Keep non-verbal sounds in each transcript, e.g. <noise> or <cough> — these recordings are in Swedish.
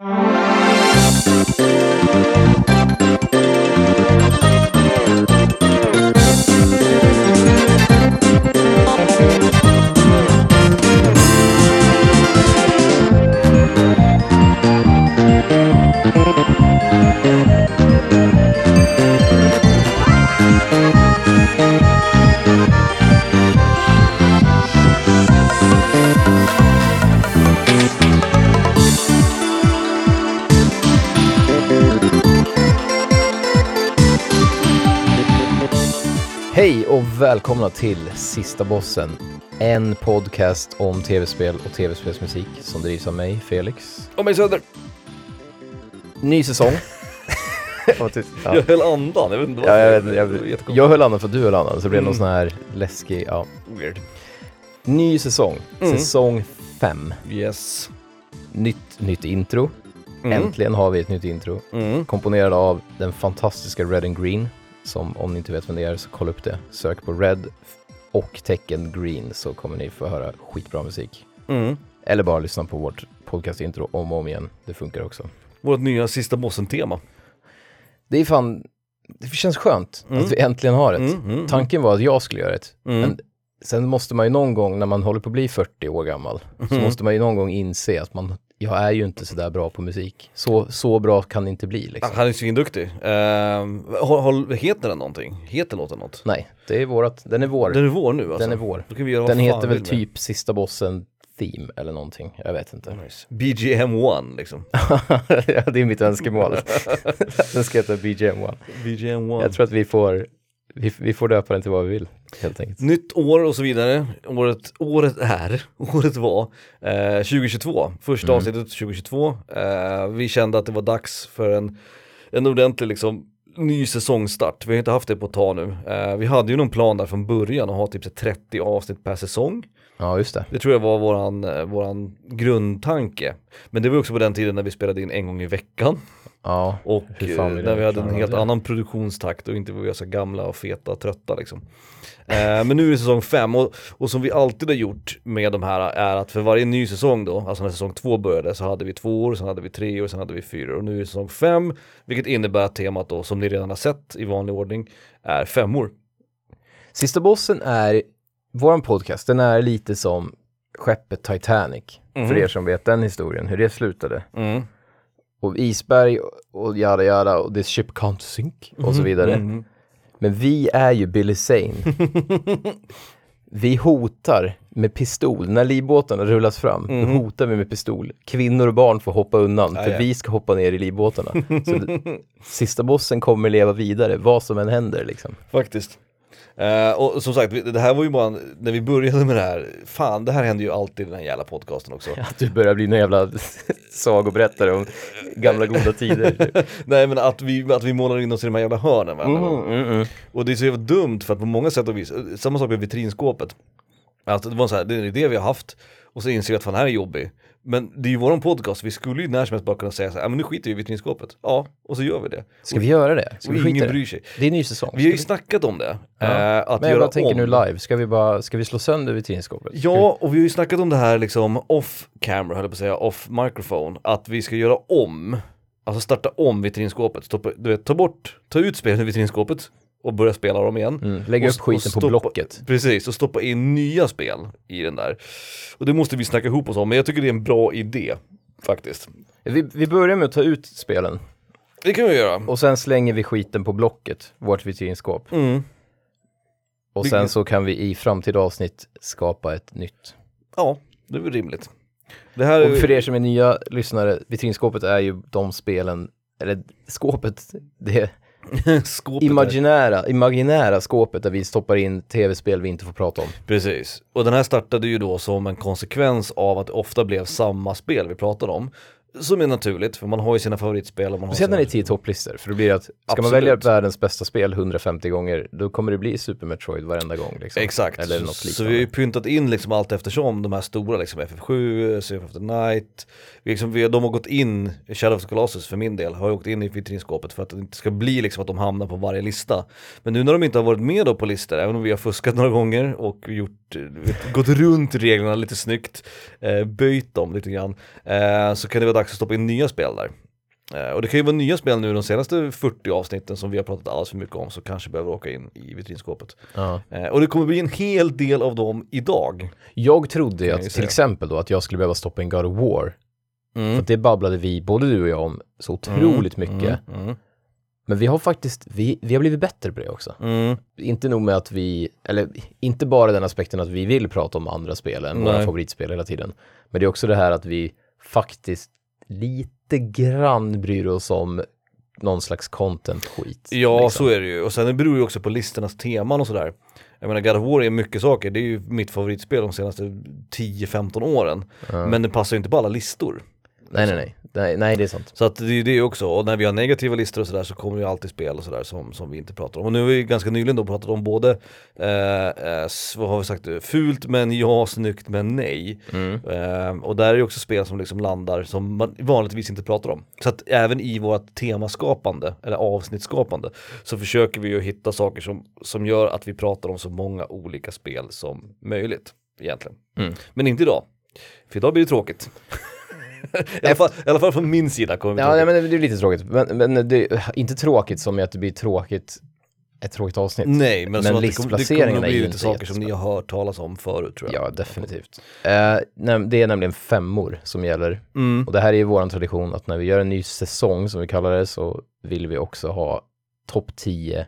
Hej och välkomna till Sista Bossen. En podcast om tv-spel och tv-spelsmusik som drivs av mig, Felix. Och mig Söder. Ny säsong. <laughs> Ja. Jag höll andan, jag vet inte Ja, varför. jag, Det var jag, jättekonstigt. jag höll andan för att du höll andan, så det blev någon Mm. sån här läskig, ja. Weird. Ny säsong, Mm. säsong 5. Yes. Nytt, nytt intro. Mm. Äntligen har vi ett nytt intro. Mm. Komponerad av den fantastiska Red and Green. Som om ni inte vet vem det är så kolla upp det. Sök på Red och tecken Green så kommer ni få höra skitbra musik. Mm. Eller bara lyssna på vårt podcast-intro om och om igen. Det funkar också. Vårt nya sista bossen-tema. Det är fan, det känns skönt Mm. att vi äntligen har ett. Mm, mm, Tanken var att jag skulle göra ett. mm. Men sen måste man ju någon gång när man håller på att bli 40 år gammal, så Mm. måste man ju någon gång inse att man, jag är ju inte sådär bra på musik. Så, så bra kan det inte bli liksom. Han är svinduktig. Uh, heter den någonting? Heter låten något? Nej, det är vårat, den är vår. Den är vår nu alltså? Den är vår. Den heter väl vill med. typ Sista Bossen Theme eller någonting, jag vet inte. Nice. BGM1 liksom. <laughs> ja, det är mitt önskemål. <laughs> den ska heta BGM1. BGM1. Jag tror att vi får, vi, vi får döpa den till vad vi vill, helt enkelt. Nytt år och så vidare. Året, året är, <laughs> året var eh, 2022. Första Mm. avsnittet 2022. Eh, vi kände att det var dags för en, en ordentlig liksom ny säsongstart. Vi har inte haft det på ett tag nu. Eh, vi hade ju någon plan där från början att ha typ så 30 avsnitt per säsong. Ja, just det. Det tror jag var våran, eh, våran grundtanke. Men det var också på den tiden när vi spelade in en gång i veckan. Ja, Och eh, när vi hade en helt det? annan produktionstakt och inte var vi så gamla och feta och trötta liksom. Eh, men nu är det säsong fem och, och som vi alltid har gjort med de här är att för varje ny säsong då, alltså när säsong två började så hade vi två år, sen hade vi tre år, sen hade vi fyra år och nu är det säsong fem, vilket innebär att temat då, som ni redan har sett i vanlig ordning, är femmor. Sista Bossen är, våran podcast, den är lite som skeppet Titanic. Mhm. För er som vet den historien, hur det slutade. Mm. Och isberg och jada jada och this ship can't sink och så vidare. Mm. Men vi är ju Billy Zane. <laughs> vi hotar med pistol. När livbåtarna rullas fram, Mhm. då hotar vi med pistol. Kvinnor och barn får hoppa undan, Ja, för ja. vi ska hoppa ner i livbåtarna. Så <laughs> sista bossen kommer leva vidare, vad som än händer liksom. Faktiskt. Eh, och som sagt, det här var ju bara, en- när vi började med det här, fan det här händer ju alltid i den här jävla podcasten också. <laughs> Att du börjar bli en jävla <laughs> sagoberättare om gamla goda tider. <laughs> Nej men att vi, att vi målar in oss i de här jävla hörnen varenda gång. Mm, mm, mm. Och det är så jävla dumt för att på många sätt och vis, samma sak med vitrinskåpet. Alltså det var så här, det är en idé vi har haft och så inser vi att fan det här är jobbig. Men det är ju våran podcast, vi skulle ju när som helst bara kunna säga så här, men nu skiter vi i vitrinskåpet. Ja, och så gör vi det. Ska vi göra det? Ska Och vi skita ingen det? bryr sig. Det är en ny säsong. Vi har ju Ska snackat om det. Ja. eh, att Men jag bara tänker om. nu live, ska vi bara, ska vi slå sönder vitrinskåpet? Ja, och vi har ju snackat om det här liksom off camera, höll jag på att säga, off microphone, att vi ska göra om, alltså starta om vitrinskåpet, stoppa, du vet, ta bort, ta ut spelen ur vitrinskåpet och börja spela dem igen. mm, lägga upp skiten och på stoppa- Blocket. Precis, och stoppa in nya spel i den där. Och det måste vi snacka ihop oss om, men jag tycker det är en bra idé, faktiskt. Vi, vi börjar med att ta ut spelen Det kan vi göra. och sen slänger vi skiten på Blocket, vårt vitrinskåp. Mm. Och sen så kan vi i framtida avsnitt skapa ett nytt. Ja, det är väl rimligt. Är... Och för er som är nya lyssnare, vitrinskåpet är ju de spelen, eller skåpet, det <laughs> skåpet imaginära, imaginära skåpet där vi stoppar in tv-spel vi inte får prata om. Precis, och den här startade ju då som en konsekvens av att det ofta blev samma spel vi pratade om. Som är naturligt, för man har ju sina favoritspel och man Speciellt när det är tio topplistor, för då blir det att ska man Absolut. välja världens bästa spel 150 gånger, då kommer det bli Super Metroid varenda gång. Liksom. Exakt, Eller något så vi har ju pyntat in liksom allt eftersom de här stora, liksom FF7, Sea of the Night, vi liksom, vi, de har gått in, Shadow of the Colossus för min del, har ju åkt in i vitrinskåpet för att det inte ska bli liksom att de hamnar på varje lista. Men nu när de inte har varit med då på listor, även om vi har fuskat några gånger och gjort, vet, gått runt reglerna lite snyggt, eh, böjt dem lite grann, eh, så kan det vara dags att stoppa in nya spel där. Eh, och det kan ju vara nya spel nu de senaste 40 avsnitten som vi har pratat alldeles för mycket om så kanske behöver åka in i vitrinskåpet. Ja. Eh, och det kommer bli en hel del av dem idag. Jag trodde att till exempel då att jag skulle behöva stoppa in God of War. Mm. För det babblade vi, både du och jag, om så otroligt mycket. Mm. Mm. Men vi har faktiskt, vi, vi har blivit bättre på det också. Mm. Inte nog med att vi, eller inte bara den aspekten att vi vill prata om andra spel än våra Nej. favoritspel hela tiden. Men det är också det här att vi faktiskt lite grann bryr oss om någon slags content-skit. Ja, liksom. så är det ju. Och sen det beror ju också på listornas teman och sådär. Jag menar God of War är mycket saker, det är ju mitt favoritspel de senaste 10-15 åren. Ja. Men det passar ju inte på alla listor. Nej, nej, nej, nej. Nej, det är sant. Så att det är det också, och när vi har negativa listor och sådär så kommer ju alltid spel och sådär som, som vi inte pratar om. Och nu har vi ganska nyligen då pratat om både, eh, eh, vad har vi sagt, fult men ja, snyggt men nej. Mm. Eh, och där är ju också spel som liksom landar som man vanligtvis inte pratar om. Så att även i vårt temaskapande, eller avsnittskapande, så försöker vi ju hitta saker som, som gör att vi pratar om så många olika spel som möjligt egentligen. Mm. Men inte idag, för idag blir det tråkigt. <laughs> <laughs> I, alla fall, I alla fall från min sida kommer det bli Ja, tråkigt. nej, men det är lite tråkigt. Men, men det är inte tråkigt som i att det blir tråkigt, ett tråkigt avsnitt. Nej, men, Men att är bli ju inte saker som ni har hört talas om förut tror jag. Ja, definitivt. Nej, det är nämligen femmor som gäller. Mm. Och det här är ju vår tradition att när vi gör en ny säsong som vi kallar det så vill vi också ha topp 10.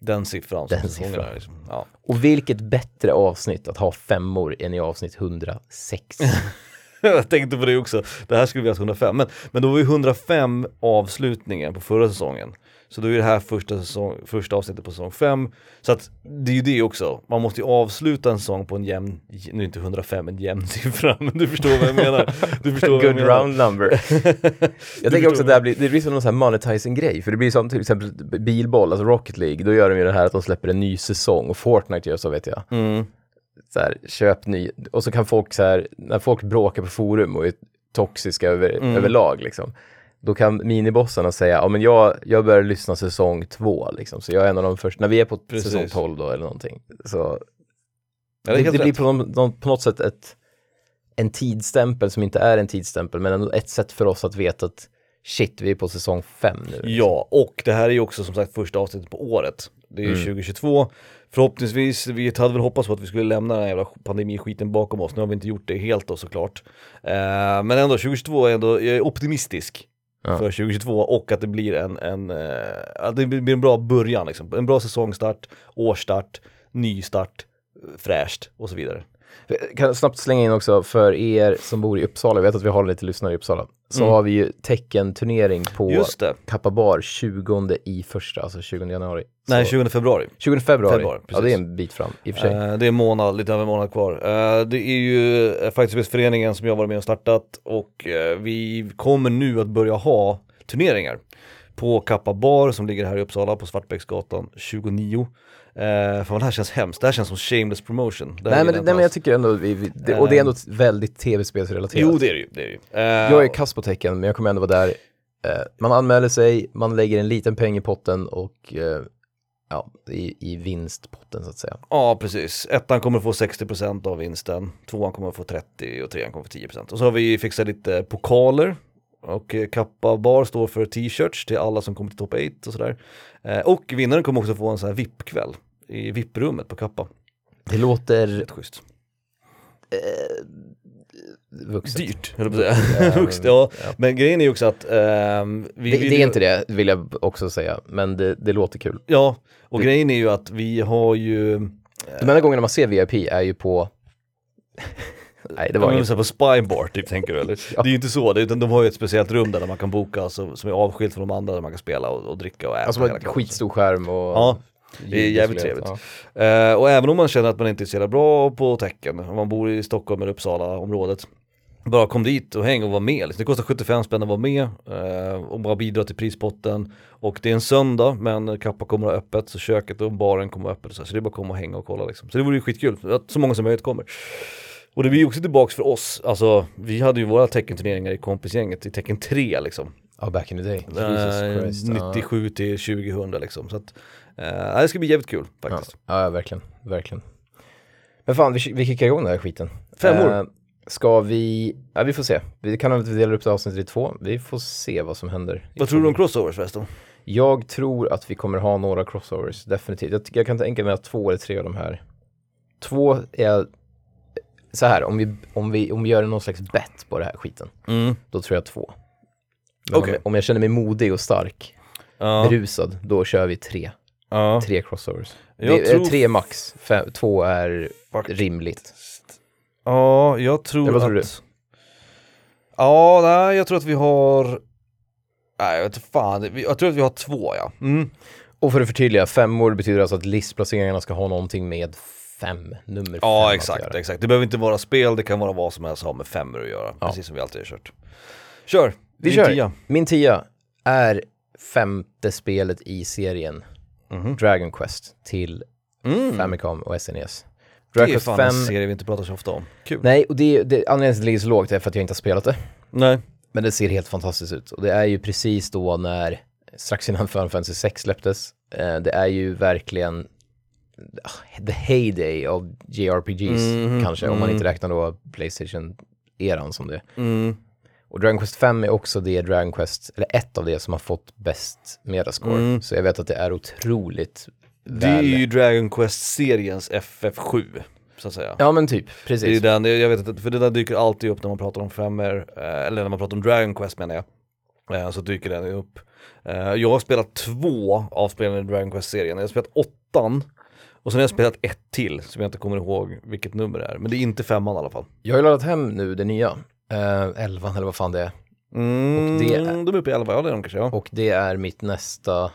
Den siffran. Den siffran. är liksom. ja. Och vilket bättre avsnitt att ha femmor än i avsnitt 106. <laughs> jag tänkte på det också, det här skulle vi ha 105, men, men då var ju 105 avslutningen på förra säsongen. Så då är det här första, säsong, första avsnittet på säsong 5. Så att det är ju det också, man måste ju avsluta en säsong på en jämn, nu är inte 105 en jämn siffra, men du förstår vad jag menar. Du förstår Good menar. round number. jag tänker också att det, här blir, det blir som någon sån här monetizing-grej. För det blir som till exempel bilboll, alltså Rocket League. Då gör de ju det här att de släpper en ny säsong. Och Fortnite gör så vet jag. Mm. Så här, köp ny, och så kan folk så här, när folk bråkar på forum och är toxiska över, Mm. överlag liksom, då kan minibossarna säga, ja men jag, jag börjar lyssna säsong två liksom, så jag är en av de första, när vi är på Precis. säsong 12 då eller någonting, så Ja, det det, det blir på, någon, någon, på något sätt ett, en tidsstämpel som inte är en tidsstämpel, men ändå ett sätt för oss att veta att shit, vi är på säsong fem nu. Ja, och det här är ju också som sagt första avsnittet på året. Det är ju Mm. 2022. Förhoppningsvis, vi hade väl hoppats på att vi skulle lämna den här jävla pandemiskiten bakom oss. Nu har vi inte gjort det helt då såklart. Eh, men ändå, 2022 är ändå, jag är optimistisk Ja. för 2022 och att det blir en, en, eh, att det blir en bra början liksom. En bra säsongstart, årsstart, nystart, fräscht och så vidare. Jag kan snabbt slänga in också för er som bor i Uppsala, jag vet att vi har lite lyssnare i Uppsala, så Mm. har vi ju teckenturnering på Just det, Kappa Bar 20 i första, alltså 20 januari. nej så, 20 februari. 20 februari. februari, ja, det är en bit fram i och för sig. Eh, det är en månad, lite över en månad kvar. Eh, det är ju uh, Fighterspelsföreningen som jag varit med och startat och eh, vi kommer nu att börja ha turneringar på Kappa Bar som ligger här i Uppsala på Svartbäcksgatan 29. Uh, fan det här känns hemskt, det här känns som shameless promotion. Nej, men, nej men jag tycker ändå, vi, vi, det, och det är ändå väldigt tv-spelsrelaterat. Jo det är det ju, det är det ju. Eh, Jag är kass på tecken, men jag kommer ändå vara där. Eh, man anmäler sig, man lägger en liten peng i potten och eh, ja, i, i vinstpotten så att säga. Ja precis, ettan kommer få 60% av vinsten, tvåan kommer få 30% och trean kommer få 10%. Och så har vi fixat lite pokaler och eh, Kappa Bar står för t-shirts till alla som kommer till top 8 och sådär. Eh, och vinnaren kommer också få en sån här VIP-kväll i VIP-rummet på Kappa. Det låter Rätt schysst. vuxet. Dyrt, höll jag på att säga. Ja, men- <laughs> Vuxet, ja. ja. Men grejen är ju också att ehm, vi Det, vill det är inte det, vill jag också säga, men det, det låter kul. Ja, och Det- grejen är ju att vi har ju De enda gångerna man ser VIP är ju på... Nej, det var Ja, inget. så på Spybar typ tänker du eller? <laughs> Ja. Det är ju inte så, det, utan de har ju ett speciellt rum där man kan boka alltså, som är avskilt från de andra där man kan spela och, och dricka och äta. Alltså en skitstor skärm och... Ja, det är jävligt trevligt. Eh, och även om man känner att man inte är så bra på tecken, om man bor i Stockholm eller Uppsala området bara kom dit och häng och var med. Liksom. Det kostar 75 spänn att vara med eh, och bara bidra till prispotten. Och det är en söndag men Kappa kommer att ha öppet så köket och baren kommer att ha öppet. Så, så det är bara att komma och hänga och kolla liksom. Så det vore ju skitkul att så många som möjligt kommer. Och det blir ju också tillbaks för oss, alltså vi hade ju våra teckenturneringar i kompisgänget i tecken 3 liksom. Ja, back in the day. Jesus Christ. ja. 97 till 2000 liksom. Så att, eh, det ska bli jävligt kul faktiskt. Ja, ja, verkligen, verkligen. Men fan, vi, vi kickar igång den här skiten. Femmor. Eh, Ska vi, ja vi får se. Vi kan inte dela upp det avsnittet i två. Vi får se vad som händer. Vad tror du om crossovers förresten? Jag tror att vi kommer ha några crossovers, definitivt. Jag, jag kan tänka mig att två eller tre av de här. Två är, så här, om vi, om vi, om vi gör någon slags bet på det här skiten, Mm. då tror jag två. Men Okej. om, jag, om jag känner mig modig och stark, Ja. berusad, då kör vi tre. ja. Tre crossovers. Det, tror tre max, fem, två är Fuck. rimligt. Ja, jag tror Eller vad tror att... Ja, nej, jag tror att vi har... Nej, jag vet fan. Jag tror att vi har två, ja. Mm. Och för att förtydliga, femmor betyder alltså att listplaceringarna ska ha någonting med fem, nummer fem Ja, att exakt, exakt. Det behöver inte vara spel, det kan vara vad som helst ha med femmor att göra. Ja. Precis som vi alltid har kört. Kör! Vi Din kör. tia. Min tia är femte spelet i serien Mhm. Dragon Quest till Mm. Famicom och SNES. Det Dragon är Quest fan 5, en serie vi inte pratar så ofta om. Kul. nej och det, det, anledningen till att det ligger så lågt är för att jag inte har spelat det. Nej. Men det ser helt fantastiskt ut och det är ju precis då när, strax innan Final Fantasy 6 släpptes, eh, det är ju verkligen the heyday av JRPGs Mhm, kanske, om man mm. inte räknar då Playstation-eran som det. Mm. Och Dragon Quest 5 är också det Dragon Quest, eller ett av det som har fått bäst metascore. Mm. Så jag vet att det är otroligt Det är väl... ju Dragon Quest-seriens FF7, så att säga. Ja men typ, Det är precis. den, jag vet inte, för det där dyker alltid upp när man pratar om femmer, eh, eller när man pratar om Dragon Quest menar jag. Eh, Så dyker den upp. Eh, Jag har spelat två av spelen i Dragon Quest-serien, jag har spelat åttan och sen har jag spelat ett till som jag inte kommer ihåg vilket nummer det är, men det är inte femman i alla fall. Jag har ju laddat hem nu det nya, uh, 11 eller vad fan det är. Mm, Och det är- De är uppe i 11, ja det är de kanske ja. Och det är mitt nästa,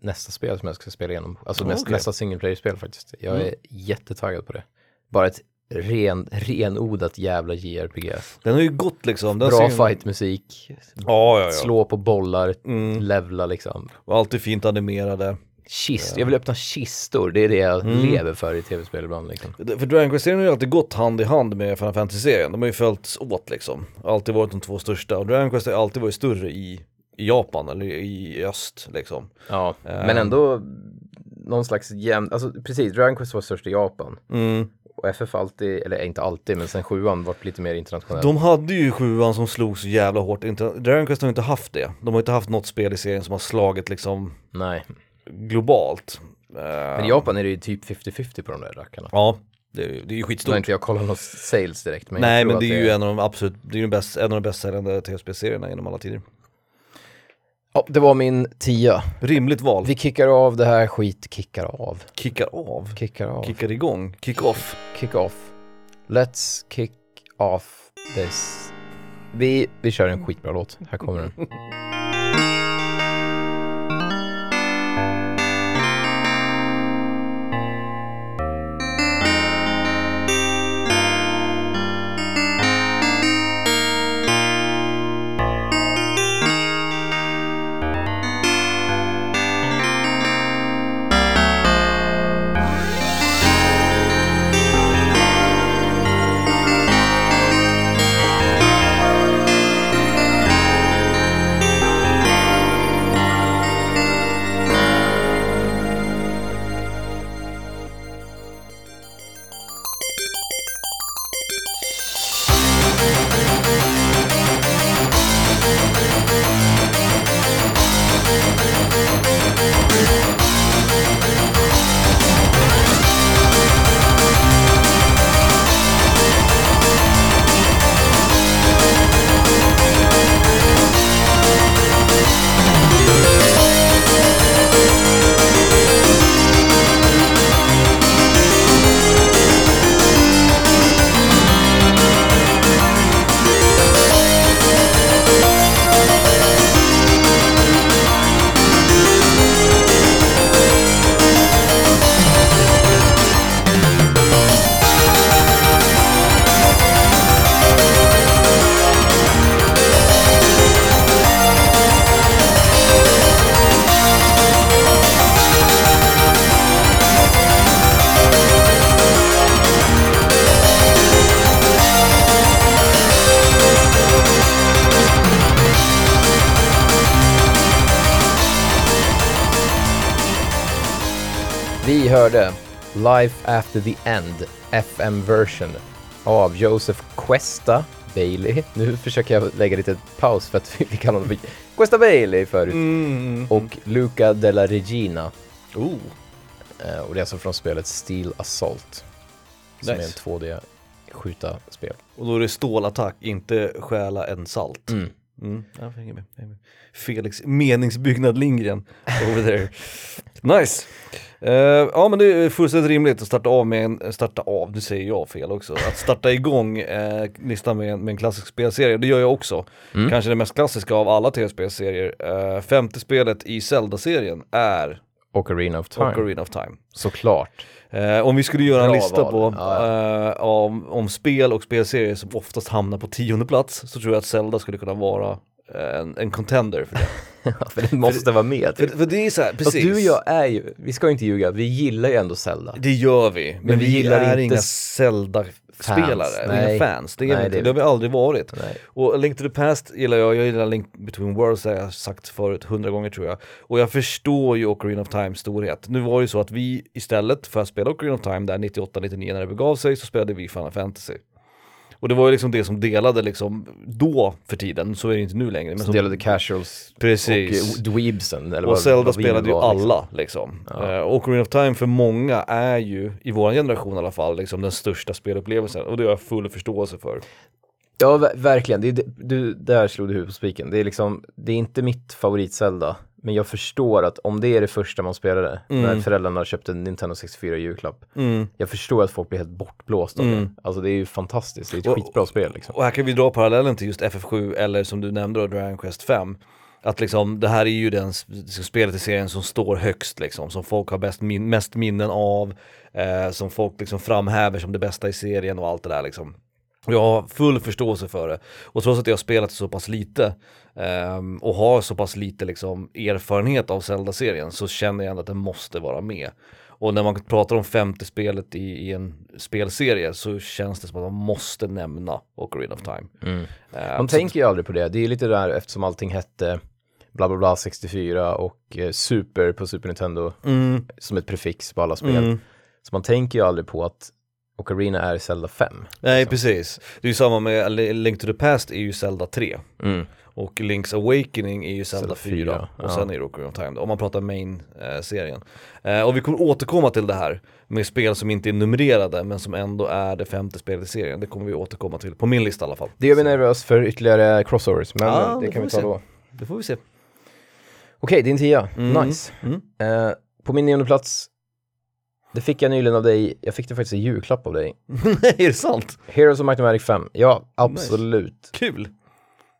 nästa spel som jag ska spela igenom. Alltså Ah, nästa, nästa single player-spel faktiskt. Jag är Mm. jättetaggad på det. Bara ett ren, renodlat jävla JRPG. Den har ju gått liksom. Den Bra ser- fightmusik, Ja, ja, ja. slå på bollar, Mm. levla liksom. Och alltid fint animerade. Kist, jag vill öppna kistor, det är det jag Mm. lever för i tv-spel ibland liksom. För Dragon Quest-serien har ju alltid gått hand i hand med Final Fantasy-serien. De har ju följts åt liksom. Alltid varit de två största. Och Dragon Quest har alltid varit större i, i Japan eller i öst liksom. Ja, Ehm. men ändå någon slags jämn, alltså precis, Dragon Quest var störst i Japan. Mm. Och FF alltid, eller inte alltid, men sen sjuan varit lite mer internationell. De hade ju sjuan som slog så jävla hårt. Dragon Quest har inte haft det. De har inte haft något spel i serien som har slagit liksom Nej, globalt. men i Japan är det ju typ 50-50 på de där rackarna. Ja, det, är- det är ju Nu har skitstort. inte jag kollat något sales direkt, men jag Nej men det är ju en av de absolut, det är ju bäst, en av de bäst säljande tv-spelserierna genom alla tider. Ja, det var min tia. Rimligt val. Vi kickar av det här skit, kickar av, kickar av. kickar av, Kickar igång. Kick off. kick off. Let's kick off this. Vi, vi kör en skitbra låt, här kommer den. <laughs> Vi hörde Life After the End, FM version, av Joseph Questa Bailey. Nu försöker jag lägga lite paus för att <laughs> vi kallar honom för Questa Bailey förut. Mm. Och Luca della Regina. Oh. Och det är alltså från spelet Steel Assault. Som Nice. är en 2D skjuta spel. Och då är det stålattack, inte stjäla en salt. Mm. Mm. Ja, hänger med. Felix meningsbyggnad Lindgren over there. <laughs> Nice! Eh, ja men det är fullständigt rimligt att starta av med en, starta av, nu säger jag fel också, att starta igång eh, listan med, en- med en klassisk spelserie, det gör jag också. Mm. Kanske det mest klassiska av alla tv-spelserier. Eh, femte spelet i Zelda-serien är Ocarina of Time. Ocarina of Time. Såklart. Eh, om vi skulle göra en Bra lista val. på Ja, eh, om, om spel och spelserier som oftast hamnar på tionde plats så tror jag att Zelda skulle kunna vara eh, en, en contender för det. <laughs> för det måste vara med. för, Typ. för det är så här, Fast precis. du och jag är ju, vi ska ju inte ljuga, vi gillar ju ändå Zelda. Det gör vi, men, Men vi vi, gillar är inte inga Zelda-spelare, inga fans. Det, är Nej, inte. det- det har vi aldrig varit. Nej. Och Link to the Past gillar jag, jag gillar Link Between Worlds har jag sagt förut hundra gånger tror jag. Och jag förstår ju Ocarina of Time storhet. Nu var det ju så att vi istället för att spela Ocarina of Time där 98-99 när det begav sig så spelade vi Final Fantasy. Och det var ju liksom det som delade liksom då för tiden, så är det inte nu längre. Men som, delade casuals Precis. och dweebsen. Eller och vad, Zelda vad spelade ju var, liksom. alla liksom. Ja. Eh, Ocarina of Time för många är ju, i vår generation i alla fall, liksom den största spelupplevelsen. Och det har jag full förståelse för. Ja, ver- verkligen. Det är, du, där slog du huvudet på spiken. Det är liksom, det är inte mitt favorit-Zelda. Men jag förstår att om det är det första man spelade, när föräldrarna köpte en Nintendo 64 i julklapp. Jag förstår att folk blir helt bortblåsta av det. Alltså det är ju fantastiskt, det är ett Och- skitbra spel liksom. Och här kan vi dra parallellen till just FF7 eller som du nämnde då, Dragon Quest 5. Att liksom, det här är ju den liksom, spelet i serien som står högst liksom, som folk har bäst min mest minnen av, eh, som folk liksom framhäver som det bästa i serien och allt det där liksom. Jag har full förståelse för det. Och trots att jag har spelat så pass lite ehm, och har så pass lite liksom, erfarenhet av Zelda-serien så känner jag ändå att den måste vara med. Och när man pratar om femte spelet i, i en spelserie så känns det som att man måste nämna Ocarina of Time. Mm. Ehm, Man tänker ju aldrig på det. Det är lite där eftersom allting hette bla bla bla 64 och eh, Super på Super Nintendo Mm, som ett prefix på alla spel. mm. Så man tänker ju aldrig på att Ocarina är Zelda 5. Nej precis, det är ju samma med Li- Link to the Past är ju Zelda 3 Mm. och Link's Awakening är ju Zelda, Zelda 4 4, och ja. sen är det Ocarina of Time om man pratar main-serien. Eh, och vi kommer återkomma till det här med spel som inte är numrerade men som ändå är det femte spelet i serien. Det kommer vi återkomma till, på min lista i alla fall. Det gör vi nervös för ytterligare crossovers, men Ja, eh, det det kan vi ta se. då. Det får vi se. Okej, din tia. Mm. Nice. Mm. Eh, på min nionde plats, det fick jag nyligen av dig, jag fick det faktiskt i julklapp av dig. <laughs> Nej, är det sant? Heroes of Might and Magic 5, ja absolut. Kul!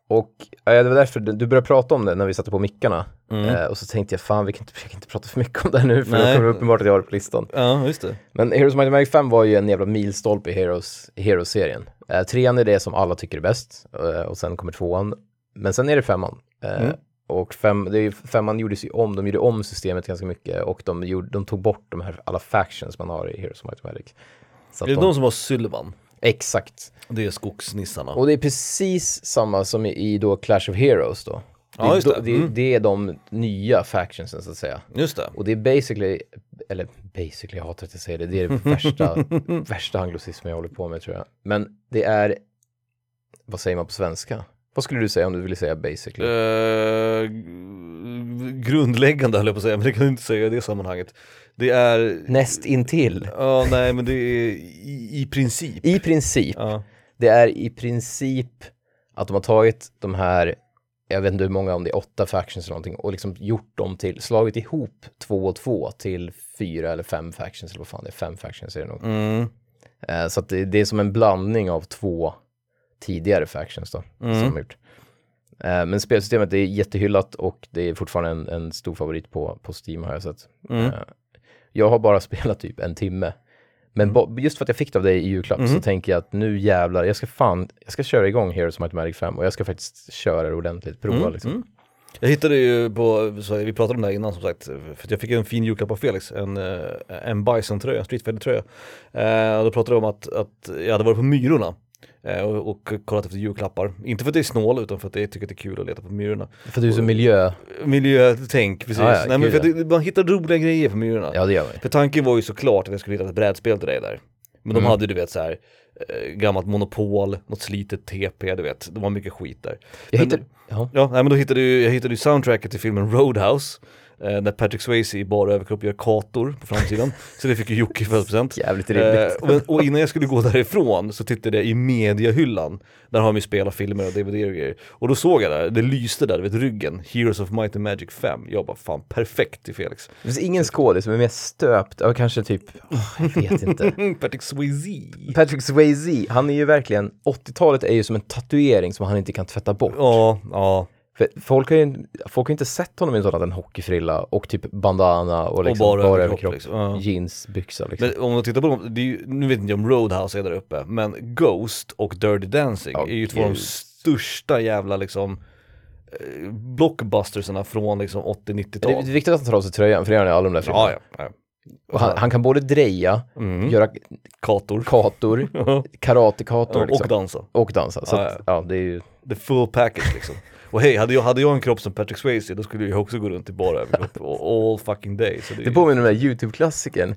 Och ja, det var därför du började prata om det när vi satte på mickarna. Mm. Eh, och så tänkte jag, fan vi kan inte, jag kan inte prata för mycket om det här nu för Nej. det kommer uppenbart att jag har det på listan. Ja, just det. Men Heroes of Might and Magic 5 var ju en jävla milstolpe i Heroes, Heroes-serien. Eh, trean är det som alla tycker är bäst eh, och sen kommer tvåan. Men sen är det femman. Eh, Mm. Och fem, det är ju, femman gjordes ju om, de gjorde om systemet ganska mycket och de, gjorde, de tog bort de här alla factions man har i Heroes of Might and Magic. Så Är det de, de som har Sylvan? Exakt. Det är skogsnissarna. Och det är precis samma som i, då Clash of Heroes då. Ja, just det. Det, Mm. det är de nya factionsen så att säga. Just det. Och det är basically, eller basically, jag hatar att jag säger det, det är det värsta, <laughs> värsta anglosismen jag håller på med tror jag. Men det är, vad säger man på svenska? Vad skulle du säga om du ville säga basically? Eh, grundläggande höll jag på att säga, men det kan du inte säga i det sammanhanget. Det är, Näst intill. ja nej men det är i, i princip. I princip, Ja. det är i princip att de har tagit de här, jag vet inte hur många, om det är åtta factions eller någonting, och liksom gjort dem till, slagit ihop två och två till fyra eller fem factions, eller vad fan det är, fem factions är det nog. Mm. Eh, så att det, det är som en blandning av två tidigare factions då, Mm. som gjort. Eh, men spelsystemet är jättehyllat och det är fortfarande en, en stor favorit på, på Steam har jag sett. Mm. Eh, jag har bara <laughs> spelat typ en timme. Men ba- just för att jag fick det av dig i julklapp Mm. så tänker jag att nu jävlar, jag ska fan, jag ska köra igång Heroes of Might Magic 5 och jag ska faktiskt köra det ordentligt, prova Mm, liksom. mm. Jag hittade ju på, vi pratade om det här innan som sagt, för jag fick en fin julklapp av Felix, en, eh, en Bison-tröja, Street Fighter-tröja. Eh, och då pratade de om att, att jag hade varit på Myrorna och, och kollat efter julklappar. Inte för att det är snål utan för att jag tycker att det är kul att leta på Myrorna. För du är så miljö, Miljötänk, precis. Ja, ja, Nej, men för att man hittar roliga grejer på Myrorna. ja det gör man. För tanken var ju såklart att jag skulle hitta ett brädspel till dig där. Men de Mm. hade du vet så här eh, gammalt monopol, något slitet TP, du vet, det var mycket skit där. Jag Men- hittade, ja. Ja, nej men då hittade jag, jag hittade ju soundtracket till filmen Roadhouse eh, När Patrick Swayze i bara överkropp gör kator på framsidan. <laughs> Så det fick ju Jocke i födelsedagspresent Jävligt Eh, rimligt. och, och innan jag skulle gå därifrån så tittade jag i mediahyllan. Där har de ju spelat filmer och DVD och grejer. Och då såg jag där, det lyste där, vet ryggen. Heroes of Might and Magic 5 Jag bara fan perfekt till Felix. Det finns ingen skådis som är mer stöpt, ja, kanske typ, åh, jag vet inte. <laughs> Patrick Swayze. Patrick Swayze, han är ju verkligen, 80-talet är ju som en tatuering som han inte kan tvätta bort. Ja, ja, För folk har ju folk har inte sett honom i en sån en hockeyfrilla och typ bandana och liksom bara bara, överkropp, liksom. Ja. jeansbyxa liksom. Men om man tittar på dem, ju, nu vet inte jag om Roadhouse är där uppe, men Ghost och Dirty Dancing Ja, är ju två av de största jävla liksom eh, blockbustersarna från liksom 80-90-tal. det är viktigt att han tar av sig tröjan, för det gör han i alla de där filmerna. Ja, ja. Och han, han kan både dreja, Mm. göra Kator. kator, <laughs> karatekator och liksom, dansa. och dansa. Så Ja, att, ja, det är ju, The full package liksom. <laughs> Och hej, hade jag, hade jag en kropp som Patrick Swayze då skulle jag också gå runt i bara <laughs> överkropp all fucking day. Så det, det påminner om den där YouTube-klassikern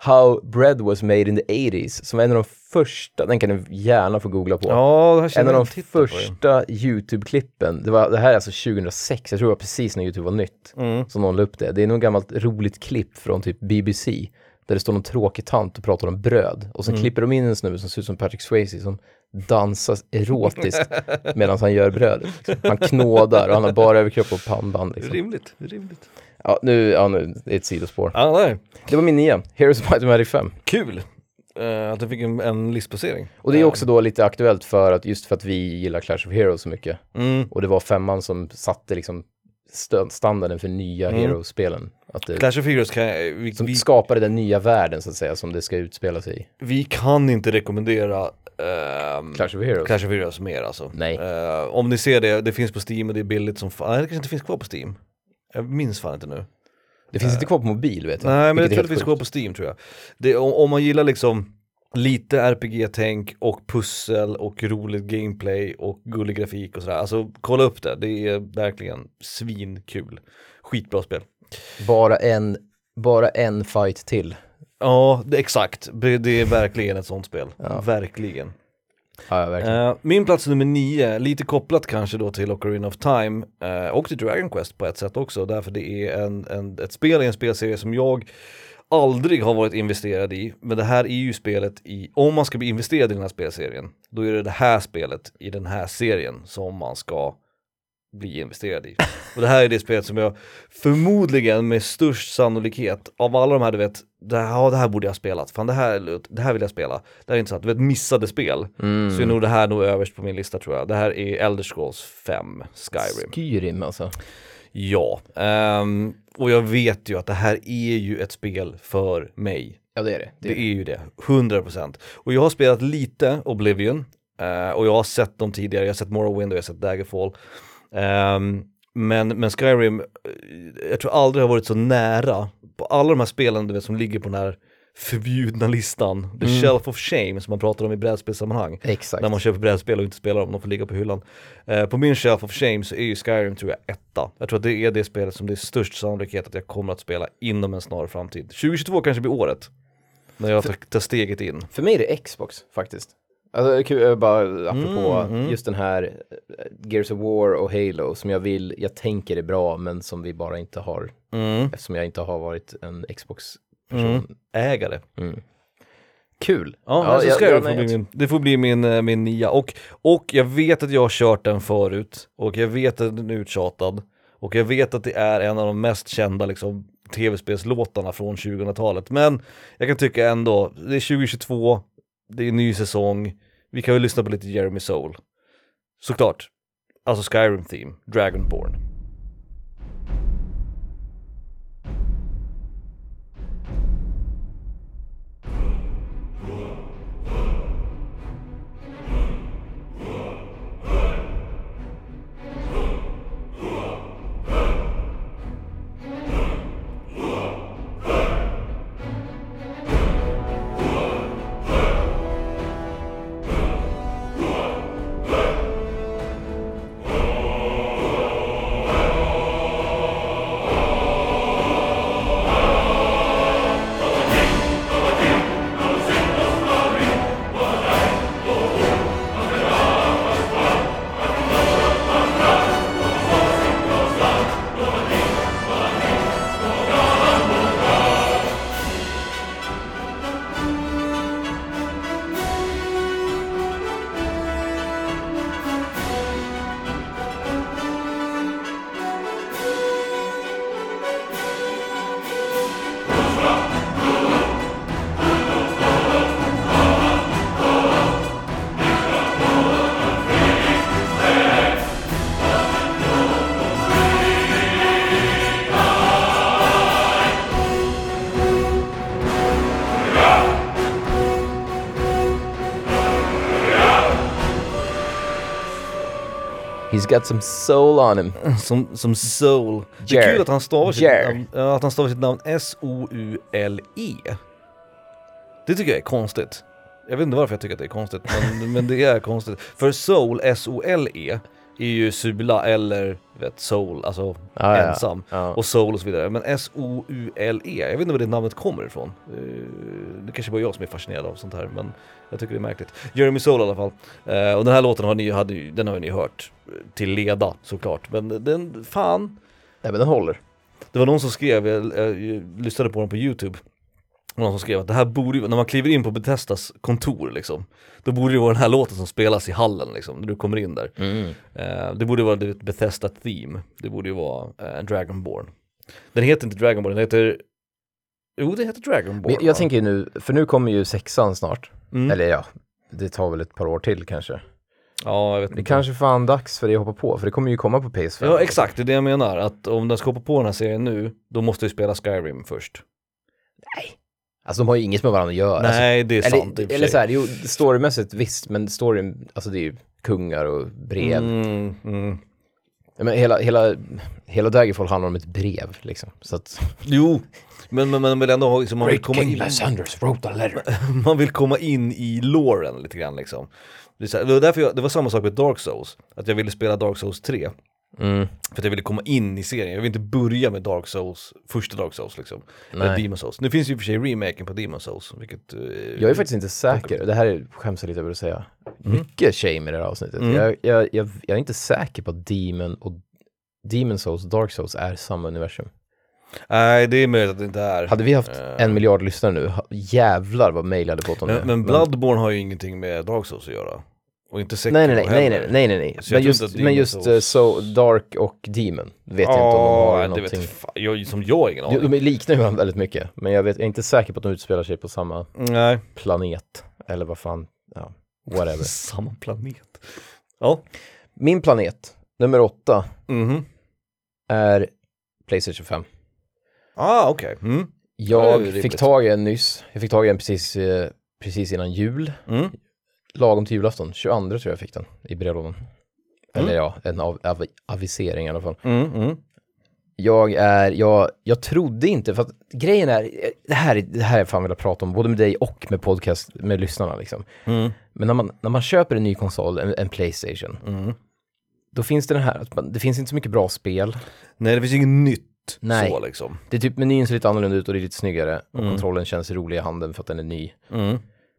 How bread was made in the 80s, som var en av de första, den kan ni gärna få googla på. Ja, här En av de första YouTube-klippen, det, var, det här är alltså 2006, jag tror det var precis när YouTube var nytt, Mm. som någon la upp det. Det är något gammalt roligt klipp från typ BBC, där det står någon tråkig tant och pratar om bröd. Och sen Mm. klipper de in en snubbe som ser ut som Patrick Swayze som dansar erotiskt <laughs> medan han gör brödet. Liksom. Han knådar och han har bara överkropp och pannband. Liksom. Rimligt, rimligt. Ja, nu, ja, nu, det är ett sidospår. Ja, nej. Det var min nia, Heroes of Might and Magic 5. Kul! Eh, att du fick en, en listplacering. Och det är också då lite aktuellt för att just för att vi gillar Clash of Heroes så mycket. Mm. Och det var femman som satte liksom standarden för nya Mm. Heroes-spelen. Att det, Clash of Heroes kan vi, som vi, skapade den nya världen så att säga som det ska utspela sig i. vi kan inte rekommendera ehm, Clash of Heroes. Clash of Heroes mer alltså. Nej. Eh, om ni ser det, det finns på Steam och det är billigt som fan. Nej, det kanske inte finns kvar på Steam. Jag minns fan inte nu. Det finns inte kvar på mobil vet jag. Nej men jag tror det finns kvar på Steam tror jag. Det, om, om man gillar liksom lite RPG-tänk och pussel och roligt gameplay och gullig grafik och sådär. Alltså kolla upp det, det är verkligen svinkul. Skitbra spel. Bara en, bara en fight till. Ja, exakt. Det, är verkligen ett sånt spel. Ja. Verkligen. Ja, verkligen. Eh, min plats nummer nio, lite kopplat kanske då till Ocarina of Time eh, och till Dragon Quest på ett sätt också, därför det är en, en, ett spel i en spelserie som jag aldrig har varit investerad i, men det här är ju spelet i, om man ska bli investerad i den här spelserien, då är det det här spelet i den här serien som man ska bli investerad i. Och det här är det spelet som jag förmodligen med störst sannolikhet av alla de här du vet, det här, ja, det här borde jag ha spelat, fan det här, det här vill jag spela. Det här är intressant, du vet missade spel. Mm. Så är nog det här nog överst på min lista tror jag. Det här är Elder Scrolls 5, Skyrim. Skyrim alltså. Ja, ehm, och jag vet ju att det här är ju ett spel för mig. Ja det är det. det, Det är är ju det, 100%. Och jag har spelat lite Oblivion, eh, och jag har sett dem tidigare, jag har sett Morrowind och jag har sett Daggerfall. Ehm, men, men Skyrim, eh, jag tror aldrig har varit så nära på alla de här spelen du vet, som ligger på den här förbjudna listan, the Mm. shelf of shame som man pratar om i brädspelssammanhang. Exakt. När man köper brädspel och inte spelar dem, de får ligga på hyllan. Eh, på min shelf of shame så är ju Skyrim tror jag etta. Jag tror att det är det spelet som det är störst sannolikhet att jag kommer att spela inom en snar framtid. 2022 kanske blir året. När jag tar, tar steget in. För mig är det Xbox faktiskt. Alltså det kul, bara apropå Mm, mm. just den här eh, Gears of War och Halo som jag vill, jag tänker är bra men som vi bara inte har, Mm. eftersom jag inte har varit en Xbox-person. Mm. Ägare. Mm. Kul! Ja, alltså jag- Skyrim jag- får nej, bli min, det får bli min, eh, min nia. Och, och jag vet att jag har kört den förut. Och jag vet att den är uttjatad. Och jag vet att det är en av de mest kända liksom, tv-spelslåtarna från 2000-talet. Men jag kan tycka ändå, det är 2022, det är en ny säsong. Vi kan väl lyssna på lite Jeremy Soul. Såklart. Alltså Skyrim Theme, Dragonborn. Got some soul on him. Som, som Soul. Det Jer. är kul att han stavar sitt, Jer. namn, ja, att han stavar sitt namn S-O-U-L-E. Det tycker jag är konstigt. Jag vet inte varför jag tycker att det är konstigt, men, men det är konstigt. För Soul, S-O-L-E, är ju Sula eller vet, Soul, alltså Ja, ja, ensam. ja. Och Soul och så vidare. Men S-O-U-L-E, jag vet inte var det namnet kommer ifrån. Eh, Det kanske bara jag som är fascinerad av sånt här, men jag tycker det är märkligt. Jeremy Soul i alla fall. Eh, Och den här låten har ni, hade, den har ni hört till leda såklart. Men den, fan. Nej men den håller. Det var någon som skrev, jag, jag, jag lyssnade på den på YouTube. Någon som skrev att det här borde ju, när man kliver in på Bethesdas kontor liksom. Då borde det vara den här låten som spelas i hallen liksom, när du kommer in där. Mm. Eh, det borde vara det Bethesda Theme. Det borde ju vara uh, Dragonborn. Den heter inte Dragonborn, den heter... Jo, den heter Dragonborn. Men jag, va? tänker nu, för nu kommer ju sexan snart. Mm. Eller ja, det tar väl ett par år till kanske. Ja, jag vet Det inte. kanske fan dags för det att hoppa på, för det kommer ju komma på PS5. Ja, exakt. Det är det jag menar. Att om den ska hoppa på den här serien nu, då måste vi spela Skyrim först. Alltså de har ju inget med varandra att göra. Nej, det är alltså, sant eller, eller så här, jo, storymässigt visst, men storyn, alltså det är ju kungar och brev. Mm, mm. Men hela, hela, hela Daggerfall handlar om ett brev liksom. Så att... Jo, men, men man vill ändå ha, liksom, man, vill komma in, Sanders wrote a letter. <laughs> man vill komma in i låren lite grann liksom. Det, här, det, var därför jag, det var samma sak med Dark Souls, att jag ville spela Dark Souls 3. Mm. För att jag ville komma in i serien, jag vill inte börja med Dark Souls, första Dark Souls liksom. Eller. Demon Souls. Nu finns ju i och för sig remaken på Demon Souls, vilket... eh, Jag är faktiskt inte säker, det här är, skäms jag lite över att säga. Mycket shame i det här avsnittet. Mm. Jag, jag, jag, jag är inte säker på att Demon och Demon Souls och Dark Souls är samma universum. Nej, det är möjligt att det inte är. Hade vi haft Eh. en miljard lyssnare nu, jävlar vad mail hade fått om det. Men, men Bloodborne har ju ingenting med Dark Souls att göra. Och inte Sekiro Nej nej nej, heller. nej nej nej nej. Så jag Men just, men just Souls- eh, so, Dark och Demon vet jag inte om de har det någonting. vet jag, som jag har ingen De, aning. de liknar ju varandra väldigt mycket, men jag, vet, jag är inte säker på att de utspelar sig på samma Nej, planet. Eller vad fan, ja, whatever. <laughs> samma planet. Ja. Min planet, nummer åtta, Mhm. är Playstation 5. Ah, okej. Mm. Det är Jag fick tag i en nyss, jag fick tag i en precis, eh, precis innan jul, Mm. Lagom till julafton, 22 tror jag jag fick den i brevlådan. Eller Mm. ja, en av, av, avisering i alla fall. Mm. Mm. Jag är, jag, jag trodde inte, för att grejen är, det här, är- det här är jag fan velat prata om, både med dig och med podcast, med lyssnarna liksom. Mm. Men när man, när man köper en ny konsol, en, en Playstation, Mm. då finns det den här, det finns inte så mycket bra spel. Nej, det finns inget nytt Nej. så liksom. Det är typ, menyn ser lite annorlunda ut och det är lite snyggare. Och Mm. kontrollen känns rolig i handen för att den är ny.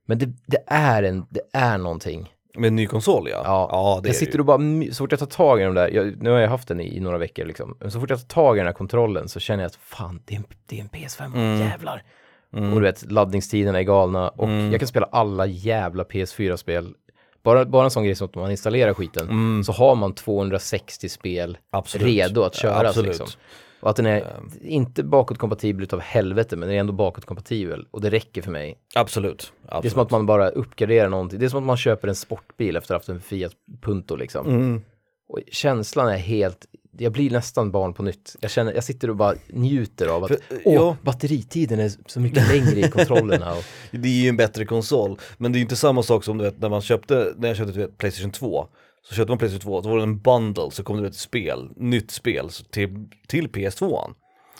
Mm. Men det, det är en, det är någonting. Med en ny konsol ja. Ja, det jag sitter och bara, så fort jag tar tag i den där, jag, nu har jag haft den i, i några veckor liksom, men så fort jag tar tag i den här kontrollen så känner jag att fan, det är en, det är en PS5, Mm. jävlar. Och du vet, laddningstiderna är galna och Mm. jag kan spela alla jävla PS4-spel. Bara, bara en sån grej som att man installerar skiten, så har man 260 spel Mm. Absolut. redo att köras Absolut. liksom. Och att den är inte bakåtkompatibel utav helvete, men den är ändå bakåtkompatibel. Och det räcker för mig. Absolut. Absolut. Det är som att man bara uppgraderar någonting. Det är som att man köper en sportbil efter att ha haft en Fiat Punto liksom. Mm. Och känslan är helt, jag blir nästan barn på nytt. Jag känner, jag sitter och bara njuter av att, För, åh, ja. batteritiden är så mycket längre i kontrollerna. Och, <laughs> Det är ju en bättre konsol, men det är ju inte samma sak som du vet när man köpte, när jag köpte vet, Playstation 2 Så köpte man Playstation 2, då var det en bundle, så kom det ett spel, nytt spel till, till PS2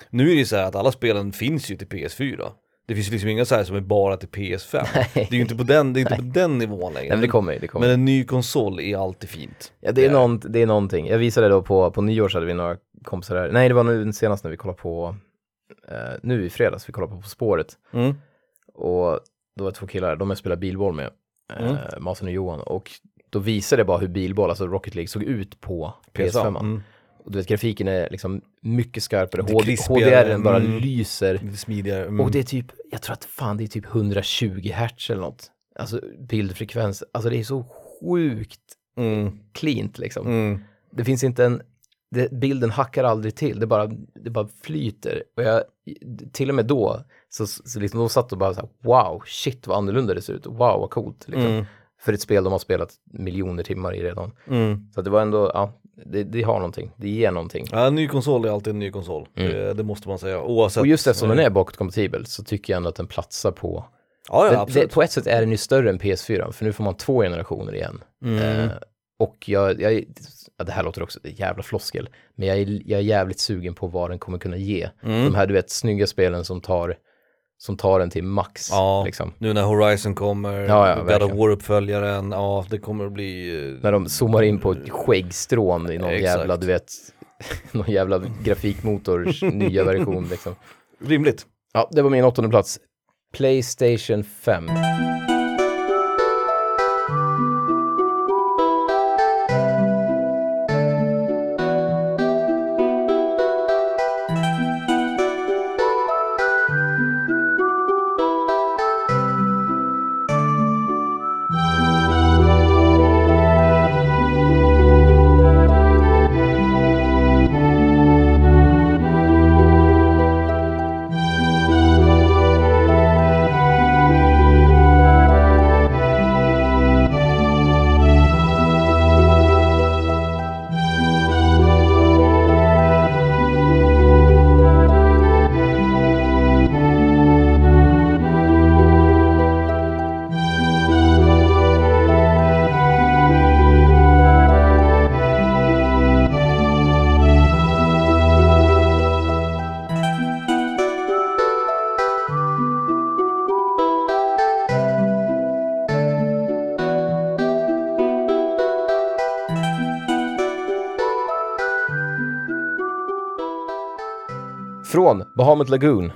Nu är det ju så här att alla spelen finns ju till PS4 Det finns ju liksom inga så här som är bara till PS5 <laughs> Det är ju inte på den, det är inte på den nivån längre nej, men det kommer det kommer. Men en ny konsol är alltid fint Ja, det är, någon, det är någonting. Jag visade då på, på nyår så hade vi några kompisar här. Nej, det var nu senast när vi kollade på, eh, nu i fredags, vi kollade på På spåret. mm. Och då var det två killar, de jag spelar bilboll med, Mm. eh, Masen och Johan. Och då visade jag bara hur bilboll, alltså Rocket League, såg ut på PS5. Mm. Och du vet, grafiken är liksom mycket skarpare, HDR bara mm. lyser. Smidigare mm. Och det är typ, jag tror att fan det är typ 120 hertz eller något. Alltså bildfrekvens, alltså det är så sjukt mm. cleant liksom. Mm. Det finns inte en, det, bilden hackar aldrig till, det bara, det bara flyter. Och jag, till och med då, så, så liksom, de satt och bara så här, wow, shit vad annorlunda det ser ut, wow vad coolt. Liksom. Mm. För ett spel de har spelat miljoner timmar i redan. Mm. Så det var ändå, ja, det, det har någonting, det ger någonting. Ja, en ny konsol är alltid en ny konsol, det, det måste man säga oavsett Mm. Och just eftersom den är bakåtkompatibel så tycker jag ändå att den platsar på Ja, ja Den, det, på ett sätt är den ju större än PS4, för nu får man två generationer igen. Mm. Eh, Och jag, jag, ja, det här låter också jävla floskel, men jag är, jag är jävligt sugen på vad den kommer kunna ge. Mm. De här, du vet, snygga spelen som tar, som tar den till max. Ja, Liksom. nu när Horizon kommer, Ja, ja, God of. War-uppföljaren, ja det kommer att bli... eh, När de zoomar in på ett skäggstrån i någon Exakt. jävla, du vet, <laughs> någon jävla grafikmotors <laughs> nya version liksom. Rimligt. Ja, det var min åttonde plats. Playstation 5. Bahamut Lagoon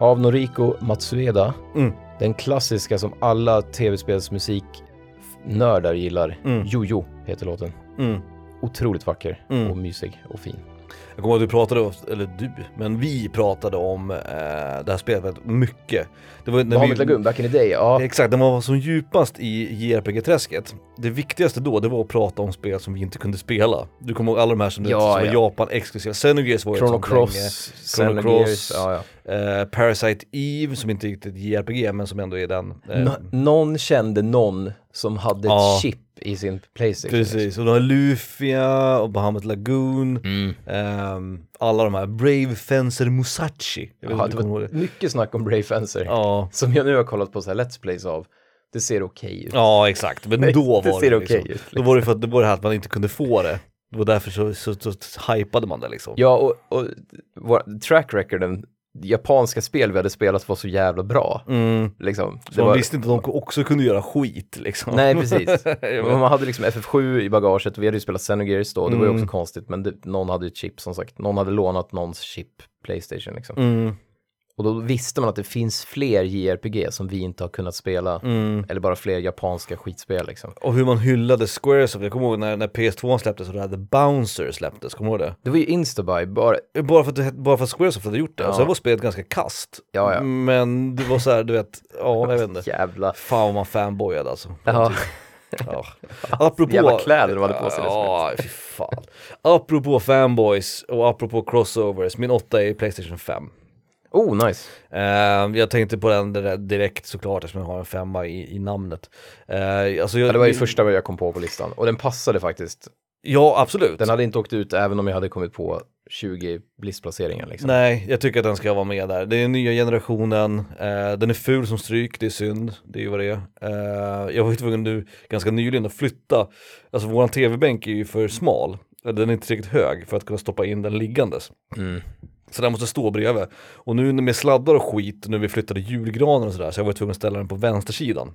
av Noriko Matsueda. Mm. Den klassiska som alla tv-spelsmusiknördar gillar. Mm. Jojo heter låten. Mm. Otroligt vacker Mm. och mysig och fin. Jag kommer ihåg att du pratade, om- eller du, men vi pratade om eh, det här spelet mycket. Det var när Bahamut Lagoon, back in the day, ja. Exakt, när man var som djupast i JRPG-träsket. Det viktigaste då, det var att prata om spel som vi inte kunde spela. Du kommer ihåg alla de här som, Ja, som var ja. Japan exklusiva. Xenogears var ju Chrono. Cross, Chrono Cross. ja, ja. Eh, Parasite Eve som inte är riktigt JRPG men som ändå är den. Eh, Nå- någon kände någon som hade ett chip i sin Playstation. Precis, och de har Lufia och Bahamut Lagoon. Mm. ehm, alla de här, Brave Fencer Musashi. Inte det du var det. mycket snack om Brave Fencer. Ja, Som jag nu har kollat på så här Let's Plays av. Det ser okej ut. ja exakt, men Nej, då det var ser det okej liksom, ut, Då var det för att det var det här att man inte kunde få det. Det var därför så, så, så, så hypade man det liksom. Ja, och, och track recorden, japanska spel vi hade spelat var så jävla bra. Mm. Liksom. Så man visste inte att de också kunde göra skit liksom. Nej, precis. <laughs> Man hade liksom FF7 i bagaget och vi hade ju spelat Xenogears då, det var ju Mm. också konstigt, men det, någon hade ju ett chip som sagt, någon hade lånat någons chip Playstation liksom. Mm. Och då visste man att det finns fler JRPG som vi inte har kunnat spela, Mm. eller bara fler japanska skitspel liksom. Och hur man hyllade Squaresoft, jag kommer ihåg när, när PS2 släpptes och det här The Bouncer släpptes, kommer du ihåg det? Det var ju Instabuy, bara, Bara för att, bara för att Squaresoft hade gjort det, Ja. sen var spelet ganska kast. Ja, ja. Men det var så här, du vet, ja jag vet inte. jävla, Fan vad man fanboyade alltså. ja, Ja. <laughs> Apropå... Jävla kläder de hade på sig, Ja, fy fan. Apropå fanboys och apropå crossovers, min åtta är Playstation 5. Oh nice. Eh, jag tänkte på den direkt såklart eftersom jag har en femma i, i namnet. Eh, alltså jag, Ja, det var ju första jag kom på på listan, och den passade faktiskt. Ja, absolut. Den hade inte åkt ut även om jag hade kommit på 20 blissplaceringar liksom. Nej, jag tycker att den ska vara med där. Det är nya generationen, eh, den är ful som stryk, det är synd, det är ju vad det är. Eh, jag var ju tvungen nu ganska nyligen att flytta, alltså våran tv-bänk är ju för smal, den är inte tillräckligt hög för att kunna stoppa in den liggandes. Mm. Så den måste stå bredvid. Och nu med sladdar och skit, nu vi flyttade julgranen och sådär, så jag var tvungen att ställa den på vänstersidan.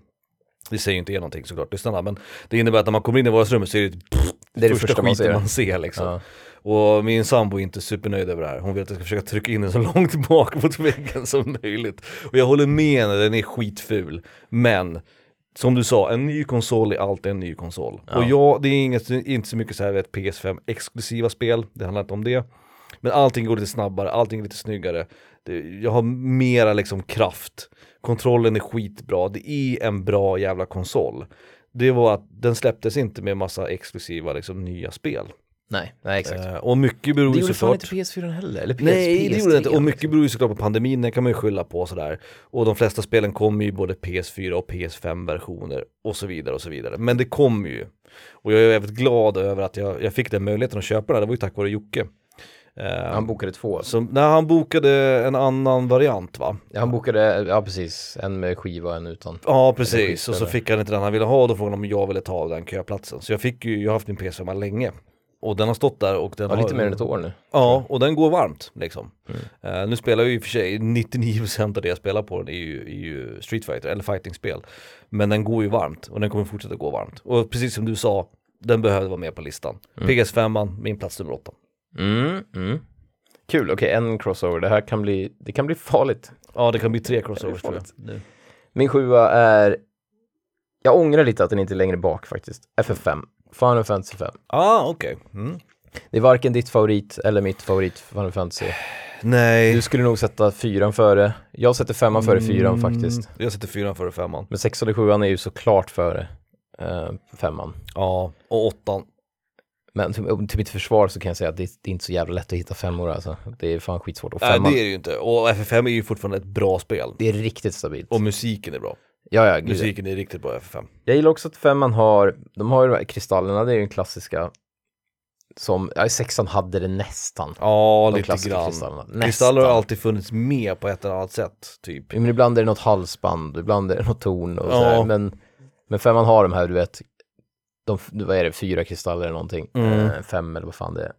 Det säger ju inte er någonting såklart, lyssnarna, men det innebär att när man kommer in i vardagsrummet så är det, Det är det första första man ser. man ser liksom. Ja. Och min sambo är inte supernöjd över det här. Hon vill att jag ska försöka trycka in den så <laughs> långt bak mot väggen som möjligt. Och jag håller med henne, den är skitful. Men som du sa, en ny konsol är alltid en ny konsol. Ja. Och ja, det är inget, inte så mycket så här vet, PS5 exklusiva spel, det handlar inte om det. Men allting går lite snabbare, allting är lite snyggare. Det, jag har mera liksom kraft. Kontrollen är skitbra, det är en bra jävla konsol. Det var att den släpptes inte med massa exklusiva liksom nya spel. Nej, nej exakt. Eh, och mycket beror det ju gjorde fan såklart... inte PS4 heller, eller PS, Nej, det gjorde det inte. PS3. Och mycket beror ju såklart på pandemin, den kan man ju skylla på sådär. Och de flesta spelen kommer ju både PS4 och PS5-versioner och så vidare och så vidare. Men det kommer ju. Och jag är väldigt glad över att jag, jag fick den möjligheten att köpa den, det var ju tack vare Jocke. Eh, Han bokade två. så, när han bokade en annan variant va? Ja, han bokade, ja precis, en med skiva och en utan. Ja precis, och så fick han inte den han ville ha och då frågade han om jag ville ta den köplatsen. Så jag fick ju, jag har haft min PS5 länge. Och den har stått där och den Ja, har lite mer än ett år nu. Ja, och den går varmt liksom. Mm. Eh, nu spelar jag ju i och för sig, 99% av det jag spelar på den är ju, är ju Street Fighter eller fighting-spel. Men den går ju varmt och den kommer fortsätta gå varmt. Och precis som du sa, den behöver vara med på listan. PS5, min plats nummer 8. Mm, mm. Kul, okej en crossover. Det här kan bli, det kan bli farligt. Ja, det kan bli tre crossovers tror jag. Nu. Min sjua är, jag ångrar lite att den inte är längre bak faktiskt. FF5, Final Fantasy 5. Ah, okej. Mm. Det är varken ditt favorit eller mitt favorit Final Fantasy. Nej. Du skulle nog sätta fyran före. Jag sätter femman före fyran faktiskt. Jag sätter fyran före femman. Men sexan och sjuan är ju såklart före eh, femman. Ja, och åttan. Men till, till mitt försvar så kan jag säga att det, det är inte så jävla lätt att hitta femmor alltså. Det är fan skitsvårt. Och Nej femman, det är det ju inte. Och FF5 är ju fortfarande ett bra spel. det är riktigt stabilt. Och musiken är bra. ja, ja, gud. Musiken är riktigt bra i FF5. Jag gillar också att femman har, de har ju de här kristallerna, det är ju den klassiska som, ja i sexan hade det nästan. Ja, De lite klassiska grann. kristallerna. Kristaller har alltid funnits med på ett eller annat sätt, typ. Men ibland är det något halsband, ibland är det något torn och Ja. sådär. Men, men femman har de här, du vet, de, vad är det, fyra kristaller eller någonting. Mm. Eh, fem eller vad fan det är.